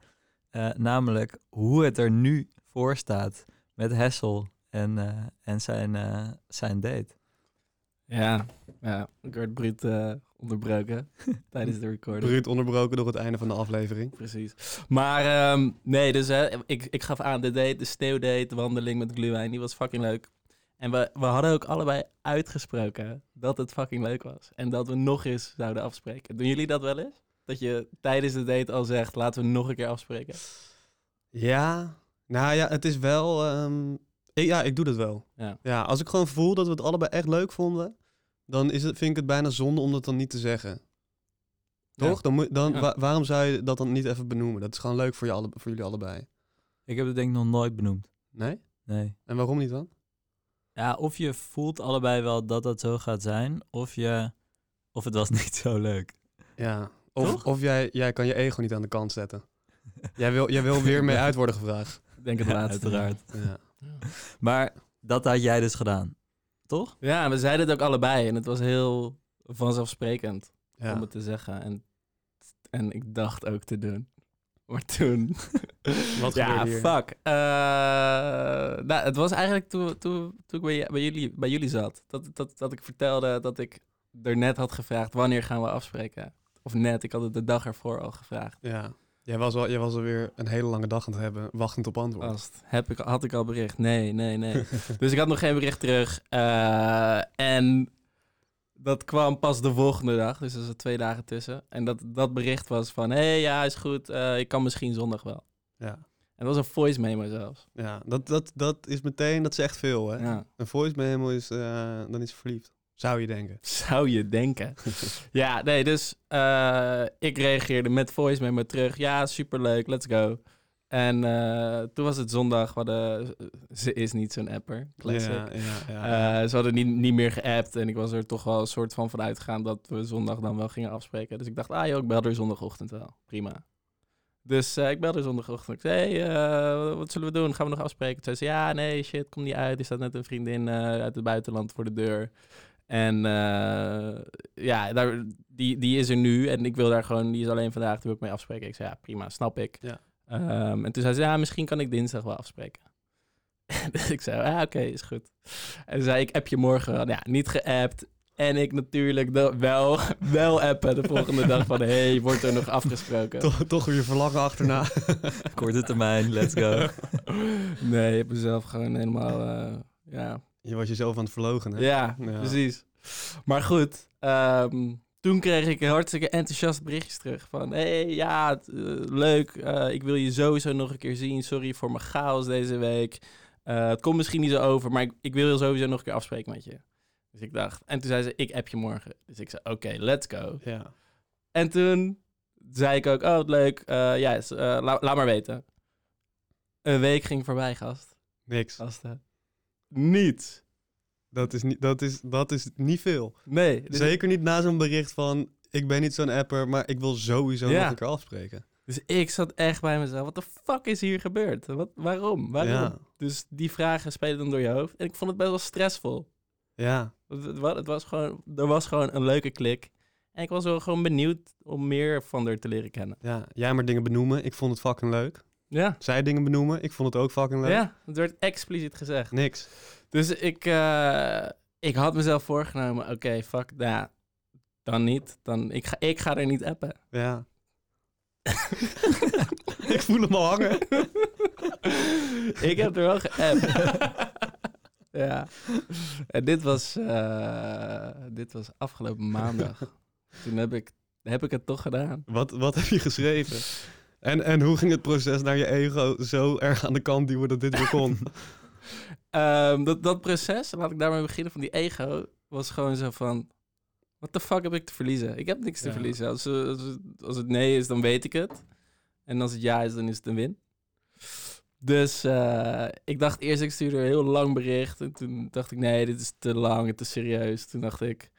Eh, namelijk hoe het er nu voor staat met Hessel en, eh, en zijn, eh, zijn date. Ja, ja, bruut eh, onderbroken <laughs> tijdens de recording. Bruut onderbroken door het einde van de aflevering. Precies. Maar ehm, nee, dus hè, ik, ik gaf aan de date, de sneeuwdate, de wandeling met Gluwijn, die was fucking leuk. En we, we hadden ook allebei uitgesproken dat het fucking leuk was. En dat we nog eens zouden afspreken. Doen jullie dat wel eens? Dat je tijdens de date al zegt, laten we nog een keer afspreken. Ja, nou ja, het is wel... ehm, ik, ja, ik doe dat wel. Ja. ja, als ik gewoon voel dat we het allebei echt leuk vonden... dan is het, vind ik het bijna zonde om dat dan niet te zeggen. Toch? Ja. Dan moet, dan, Ja. wa- waarom zou je dat dan niet even benoemen? Dat is gewoon leuk voor, je alle, voor jullie allebei. Ik heb het denk ik nog nooit benoemd. Nee? Nee. En waarom niet dan? Ja, of je voelt allebei wel dat dat zo gaat zijn, of je... Of het was <laughs> niet zo leuk. Ja. Of, Toch? of jij, jij kan je ego niet aan de kant zetten. <laughs> jij, wil, jij wil weer mee uit worden gevraagd. Ik denk het Ja, laatste. uiteraard. Ja. <laughs> Maar dat had jij dus gedaan. Toch? Ja, we zeiden het ook allebei. En het was heel vanzelfsprekend Ja. om het te zeggen. En, en ik dacht ook te doen. Maar toen... <laughs> Wat ja, hier? fuck. Eh, nou, het was eigenlijk toen, toen, toen ik bij, bij, jullie, bij jullie zat. Dat, dat, dat ik vertelde dat ik er net had gevraagd... wanneer gaan we afspreken? Of net, ik had het de dag ervoor al gevraagd. Ja. Jij was, al, jij was alweer een hele lange dag aan het hebben, wachtend op antwoord. Heb ik, had ik al bericht? Nee, nee, nee. <laughs> dus ik had nog geen bericht terug. Eh, en dat kwam pas de volgende dag. Dus er zat twee dagen tussen. En dat, dat bericht was van... Hé, hey, ja, is goed. eh, ik kan misschien zondag wel. Ja. En dat was een voice memo zelfs. Ja, dat, dat, dat is meteen, dat zegt veel, hè? Ja. Een voice memo is, eh, dan is verliefd. Zou je denken. <laughs> Zou je denken. <laughs> ja, nee, dus eh, ik reageerde met voice memo terug. Ja, superleuk, let's go. En eh, toen was het zondag. Hadden, ze is niet zo'n apper. Classic. Ja, ja, ja. Eh, ze hadden niet, niet meer geappt en ik was er toch wel een soort van vanuit gegaan dat we zondag dan wel gingen afspreken. Dus ik dacht, ah joh, ik bel er zondagochtend wel. Prima. Dus eh, ik belde er zondagochtend. Ik zei, hey, eh, wat zullen we doen? Gaan we nog afspreken? Toen zei ze, ja, nee, shit, kom niet uit. Er staat net een vriendin eh, uit het buitenland voor de deur. En eh, ja, daar, die, die is er nu en ik wil daar gewoon, die is alleen vandaag, daar wil ik mee afspreken. Ik zei, ja, prima, snap ik. Ja. Ehm, en toen zei ze, ja, misschien kan ik dinsdag wel afspreken. <laughs> dus ik zei, ah, oké, is goed. En toen zei ik, app je morgen? Ja, niet geappt. En ik natuurlijk de- wel, <laughs> wel appen de volgende dag van... hey, wordt er nog afgesproken? toch, toch weer verlangen achterna. <laughs> Korte termijn, let's go. Nee, ik heb mezelf gewoon helemaal... eh, ja. Je was jezelf aan het verlogen, hè? Ja, Ja. precies. Maar goed, ehm, toen kreeg ik hartstikke enthousiast berichtjes terug van... hey, ja, eh, leuk, eh, ik wil je sowieso nog een keer zien. Sorry voor mijn chaos deze week. Eh, het komt misschien niet zo over, maar ik, ik wil je sowieso nog een keer afspreken met je. Dus ik dacht... En toen zei ze, ik app je morgen. Dus ik zei, oké, let's go. Ja. En toen zei ik ook, oh, wat leuk. eh, ja, eh, la- laat maar weten. Een week ging voorbij, gast. Niks. Gasten. Niets. Dat is niet, dat is, dat is niet veel. Nee. dus- Zeker niet na zo'n bericht van... Ik ben niet zo'n apper, maar ik wil sowieso Ja. nog een keer afspreken. Dus ik zat echt bij mezelf. Wat de fuck is hier gebeurd? Wat, waarom? Waarom? Ja. Dus die vragen spelen dan door je hoofd. En ik vond het best wel stressvol. Ja. Het, het het was gewoon, er was gewoon een leuke klik. En ik was wel gewoon benieuwd om meer van haar te leren kennen. ja. Jij maar dingen benoemen. Ik vond het fucking leuk. Ja. Zij dingen benoemen. Ik vond het ook fucking leuk. Ja, het werd expliciet gezegd. Niks. Dus ik, eh, ik had mezelf voorgenomen, oké, fuck, nou, dan niet. Dan, ik, ga, ik ga er niet appen. Ja. <laughs> ik voel hem al hangen. <laughs> ik heb er wel geappt. <laughs> ja. En dit was, eh, dit was afgelopen maandag. Toen heb ik, heb ik het toch gedaan. Wat, wat heb je geschreven? En, en hoe ging het proces naar je ego zo erg aan de kant duwen dat dit weer kon? <laughs> Ehm, dat, dat proces, laat ik daarmee beginnen, van die ego, was gewoon zo van... Wat de fuck heb ik te verliezen? Ik heb niks te Ja. verliezen. Als, eh, als, het, als het nee is, dan weet ik het. En als het ja is, dan is het een win. Dus eh, ik dacht eerst, ik stuurde een heel lang bericht. En toen dacht ik, nee, dit is te lang, te serieus. Toen dacht ik,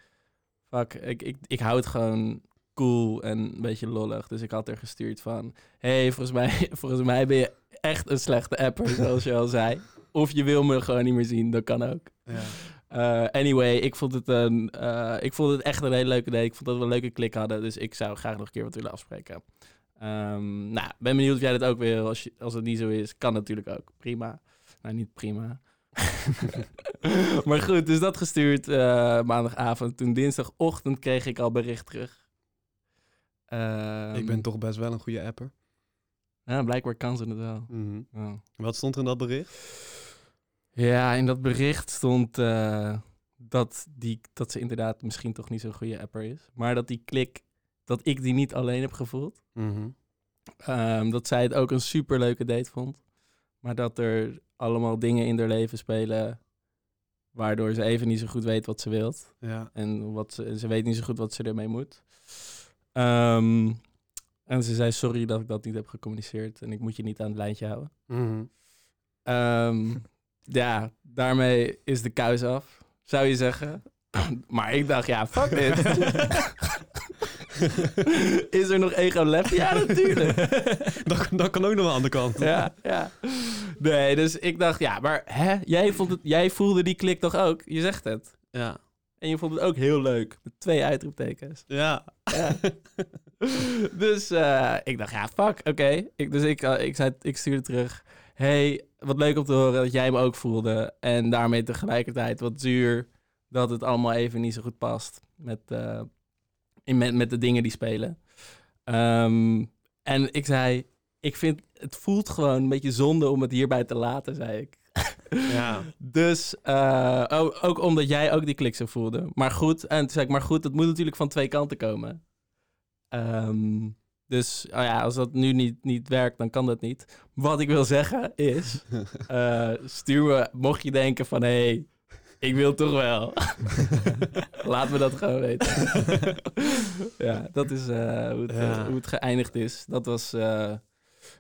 fuck, ik, ik, ik hou het gewoon cool en een beetje lollig. Dus ik had er gestuurd van, hey, volgens mij, <laughs> volgens mij ben je echt een slechte apper, zoals je al zei. Of je wil me gewoon niet meer zien, dat kan ook. Ja. Eh, anyway, ik vond, het een, eh, ik vond het echt een hele leuke day. Ik vond dat we een leuke klik hadden. Dus ik zou graag nog een keer wat willen afspreken. Ehm, nou, ben benieuwd of jij dat ook wil. Als, je, als het niet zo is, kan natuurlijk ook. Prima. Nou, niet prima. <laughs> <laughs> maar goed, dus dat gestuurd eh, maandagavond. Toen dinsdagochtend kreeg ik al bericht terug. Ehm, ik ben toch best wel een goede apper. Ja, blijkbaar kan ze het wel. Mhm. Ja. Wat stond er in dat bericht? Ja, in dat bericht stond eh, dat, die, dat ze inderdaad misschien toch niet zo'n goede apper is. Maar dat die klik dat ik die niet alleen heb gevoeld. Mhm. Ehm, dat zij het ook een superleuke date vond. Maar dat er allemaal dingen in haar leven spelen... waardoor ze even niet zo goed weet wat ze wilt. Ja. En wat ze, ze weet niet zo goed wat ze ermee moet. Ehm, en ze zei sorry dat ik dat niet heb gecommuniceerd. En ik moet je niet aan het lijntje houden. Mhm. Ehm, <laughs> ja, daarmee is de kuis af, zou je zeggen. <clears throat> maar ik dacht, ja, fuck dit. <laughs> is er nog ego left? Ja, natuurlijk. <laughs> dat, dat kan ook nog wel aan de kant. ja, ja. Nee, dus ik dacht, ja, maar hè? Jij, vond het, jij voelde die klik toch ook? Je zegt het. Ja. En je vond het ook heel leuk. Met twee uitroeptekens. Ja. Ja. <laughs> dus eh, ik dacht, ja, fuck, oké. Ik, dus ik, eh, ik, zei, ik stuurde terug. hey, wat leuk om te horen dat jij me ook voelde. En daarmee tegelijkertijd wat zuur dat het allemaal even niet zo goed past met, eh, in, met, met de dingen die spelen. Ehm, en ik zei, ik vind, het voelt gewoon een beetje zonde om het hierbij te laten, zei ik. Ja. Dus eh, ook, ook omdat jij ook die klik zo voelde. Maar goed, en toen zei ik, maar goed, het moet natuurlijk van twee kanten komen. Ehm, dus oh ja, als dat nu niet, niet werkt, dan kan dat niet. Wat ik wil zeggen is, <laughs> eh, stuur me, mocht je denken van, hé, hey, ik wil toch wel. <laughs> Laat me dat gewoon weten. <laughs> ja, dat is eh, hoe, het, Ja. hoe het geëindigd is. Dat was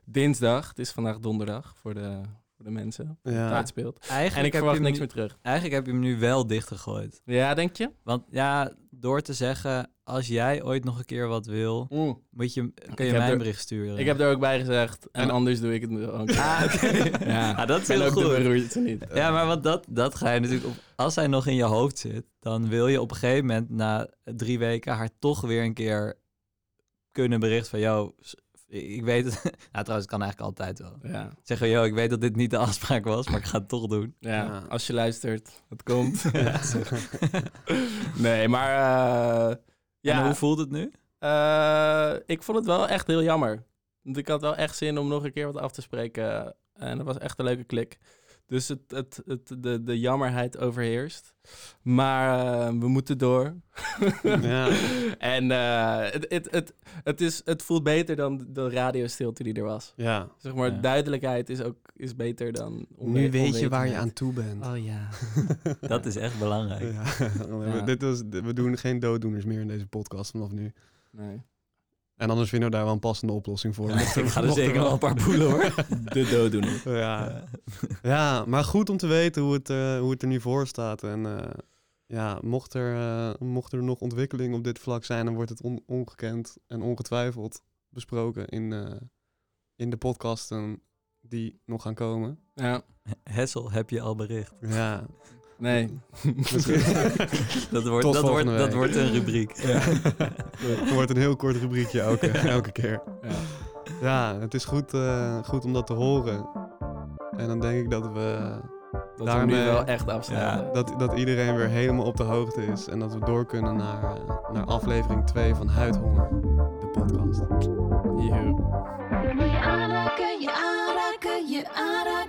dinsdag. Het is vandaag donderdag voor de, voor de mensen. die Ja. Het. Eigenlijk En ik heb verwacht niks nu- meer terug. Eigenlijk heb je hem nu wel dichtgegooid. Ja, denk je? Want ja, door te zeggen, als jij ooit nog een keer wat wil, moet je, kun je mij een bericht sturen. Ik heb er ook bij gezegd. En, En- anders doe ik het ook. Ah, oké. <laughs> Ja. Ah, dat is en heel ook de goed. niet. Ja, maar want dat, dat ga je natuurlijk op. Als hij nog in je hoofd zit, dan wil je op een gegeven moment na drie weken haar toch weer een keer kunnen berichten van, s- ik weet het. <laughs> nou, trouwens, het kan eigenlijk altijd wel. Ja. Zeggen, yo, ik weet dat dit niet de afspraak was, maar ik ga het toch doen. Ja, Ja. als je luistert, het komt. <laughs> nee, maar eh, Ja. ja, hoe voelt het nu? eh, ik vond het wel echt heel jammer. Want ik had wel echt zin om nog een keer wat af te spreken. En dat was echt een leuke klik. Dus het, het, het, de, de jammerheid overheerst. Maar eh, we moeten door. <laughs> Ja. <laughs> en eh, het, het, het, het, is, het voelt beter dan de radiostilte die er was. ja. Zeg maar, Ja. duidelijkheid is ook is beter dan onwe- Nu weet je waar je aan toe bent. Oh ja. <laughs> Dat is echt belangrijk. Ja. Ja. Dit was, we doen geen dooddoeners meer in deze podcast vanaf nu. Nee. En anders vinden we daar wel een passende oplossing voor. Ik ga er zeker wel een paar boelen hoor. <laughs> De dooddoener. Ja. ja, maar goed om te weten hoe het, eh, hoe het er nu voor staat. En eh, ja, mocht er, eh, mocht er nog ontwikkeling op dit vlak zijn, dan wordt het on- ongekend en ongetwijfeld besproken in, eh, in de podcasten die nog gaan komen. Ja. Hessel, heb je al bericht? Ja, Nee. <laughs> Dat wordt, dat wordt, dat wordt een rubriek. het <laughs> wordt een heel kort rubriekje elke, elke keer. Ja. Ja, het is goed, eh, goed om dat te horen. En dan denk ik dat we Dat we Daarmee- nu wel echt afsluiten. dat, dat iedereen weer helemaal op de hoogte is. En dat we door kunnen naar, eh, naar aflevering 2 van Huidhonger, de podcast. Wil je aanraken, je aanraken, je aanraken?